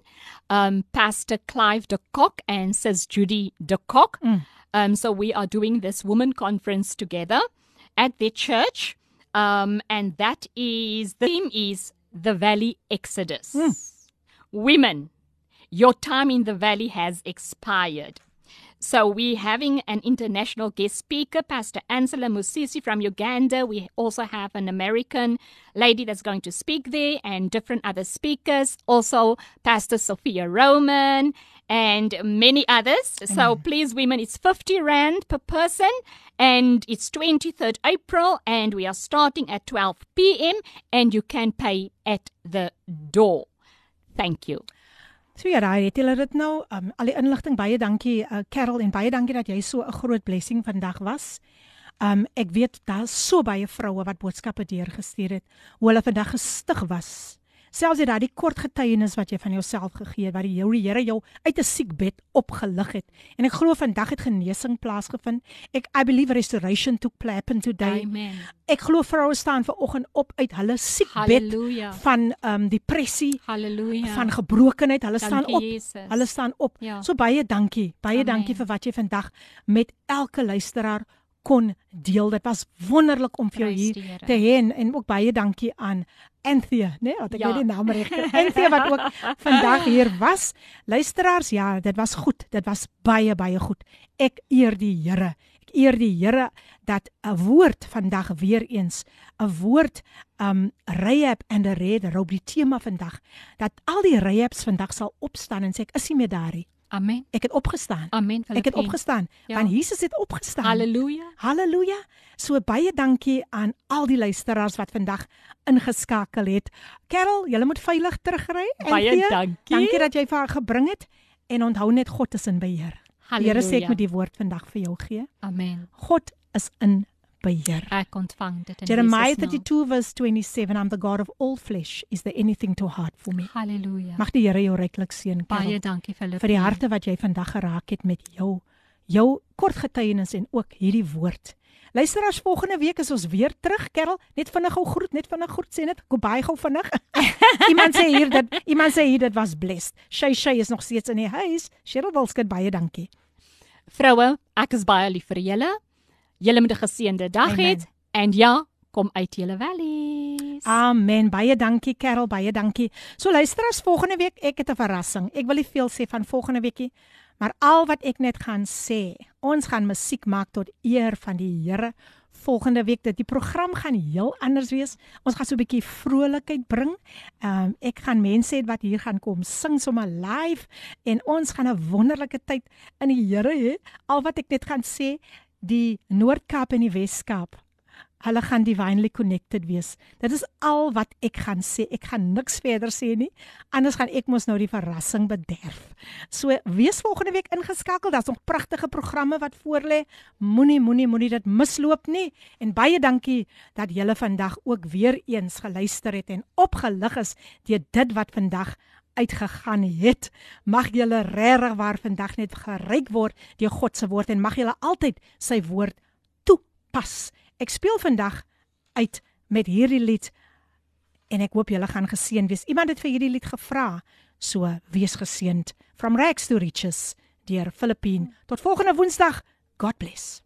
um Pastor Clive de Kock and Sis Judy de Kock. Mm. Um so we are doing this women conference together at their church. Um and that is the theme is the Valley Exodus. Women, your time in the valley has expired. So we're having an international guest speaker, Pastor Ansela Musisi from Uganda. We also have an American lady that's going to speak there and different other speakers. Also Pastor Sophia Roman and many others. So mm. please women, it's 50 rand per person and it's 23rd April and we are starting at 12 p.m. and you can pay at the door. Thank you. So ja, daai het julle dit nou. Um, al die inligting baie dankie uh, Carol en baie dankie dat jy so 'n groot blessing vandag was. Um ek weet daar's so baie vroue wat boodskappe deurgestuur het hoe hulle vandag gestig was. Selfs dit daai kort getuienis wat jy van jouself gegee het wat die Here jou uit 'n siekbed opgelig het. En ek glo vandag het genesing plaasgevind. Ek I believe restoration took place happen today. Amen. Ek glo vroue staan ver oggend op uit hulle siekbed Halleluja. van um depressie, Halleluja. van gebrokenheid. Hulle Dankie, staan op. Jesus. Hulle staan op. Ja. So baie dankie. Baie Amen. dankie vir wat jy vandag met elke luisteraar kon deel. Dit was wonderlik om vir jou hier te hê en, ook baie dankie aan Anthea, né? Nee, wat ek Ja. die naam reg kry. Anthea wat ook vandag hier was. Luisteraars, ja, dit was goed. Dit was baie baie goed. Ek eer die Here. Ek eer die Here dat 'n woord vandag weer eens 'n woord um Rahab and the Red Robe die tema vandag dat al die Rahabs vandag sal opstaan en sê ek is nie meer daar nie. Amen. Ek het opgestaan. Amen. Ek het opgestaan Ja. want Jesus het opgestaan. Halleluja. Halleluja. So baie dankie aan al die luisteraars wat vandag ingeskakel het. Carol, jy moet veilig terugry. Baie Anthea, dankie. Dankie dat jy vir haar gebring het en onthou net God is in beheer. Die Here sê ek Halleluja. moet die woord vandag vir jou gee. Amen. God is in beheer. Ek ontvang dit in Jeremiah naam. 32 verse 27 I'm the God of all flesh. Is there anything too hard for me? Halleluja. Mag die Here jou ryklik seën. Baie dankie Filippien. vir die harte wat jy vandag geraak het met jou jou kort getuienis en ook hierdie woord. Luisteraars, volgende week is ons weer terug, Kerel. Net vinnig gou groet, net vinnig groet sê net goodbye gou vinnig. iemand sê hier dat iemand sê hier dit was blessed. Shay Shay is nog steeds in die huis. Cheryl Wilskut baie dankie. Vroue, ek is baie lief vir julle. Julle moet 'n geseënde dag hê en ja, kom uit julle valleys. Amen. Baie dankie, Kerel, baie dankie. So luisteraars, volgende week ek het 'n verrassing. Ek wil nie veel sê van volgende weekie, Maar al wat ek net gaan sê, ons gaan musiek maak tot eer van die Here. Volgende week dit die program gaan heel anders wees. Ons gaan so 'n bietjie vrolikheid bring. Ehm um, ek gaan mense hê wat hier gaan kom sing sommer live en ons gaan 'n wonderlike tyd in die Here hê. Al wat ek net gaan sê, die Noord-Kaap en die Wes-Kaap hulle gaan divinely connected wees. Dit is al wat ek gaan sê. Ek gaan niks verder sê nie. Anders gaan ek mos nou die verrassing bederf. So wees volgende week ingeskakel. Daar's nog pragtige programme wat voorlê. Moenie moenie moenie dit misloop nie. En baie dankie dat julle vandag ook weer eens geluister het en opgelig is deur dit wat vandag uitgegaan het. Mag julle regtig waar vandag net geryk word deur God se woord en mag julle altyd sy woord toepas. Ek speel vandag uit met hierdie lied en ek hoop julle gaan geseën wees. Iemand het vir hierdie lied gevra. So wees geseënd. From Rags to Riches deur Filippine. Tot volgende Woensdag. God bless.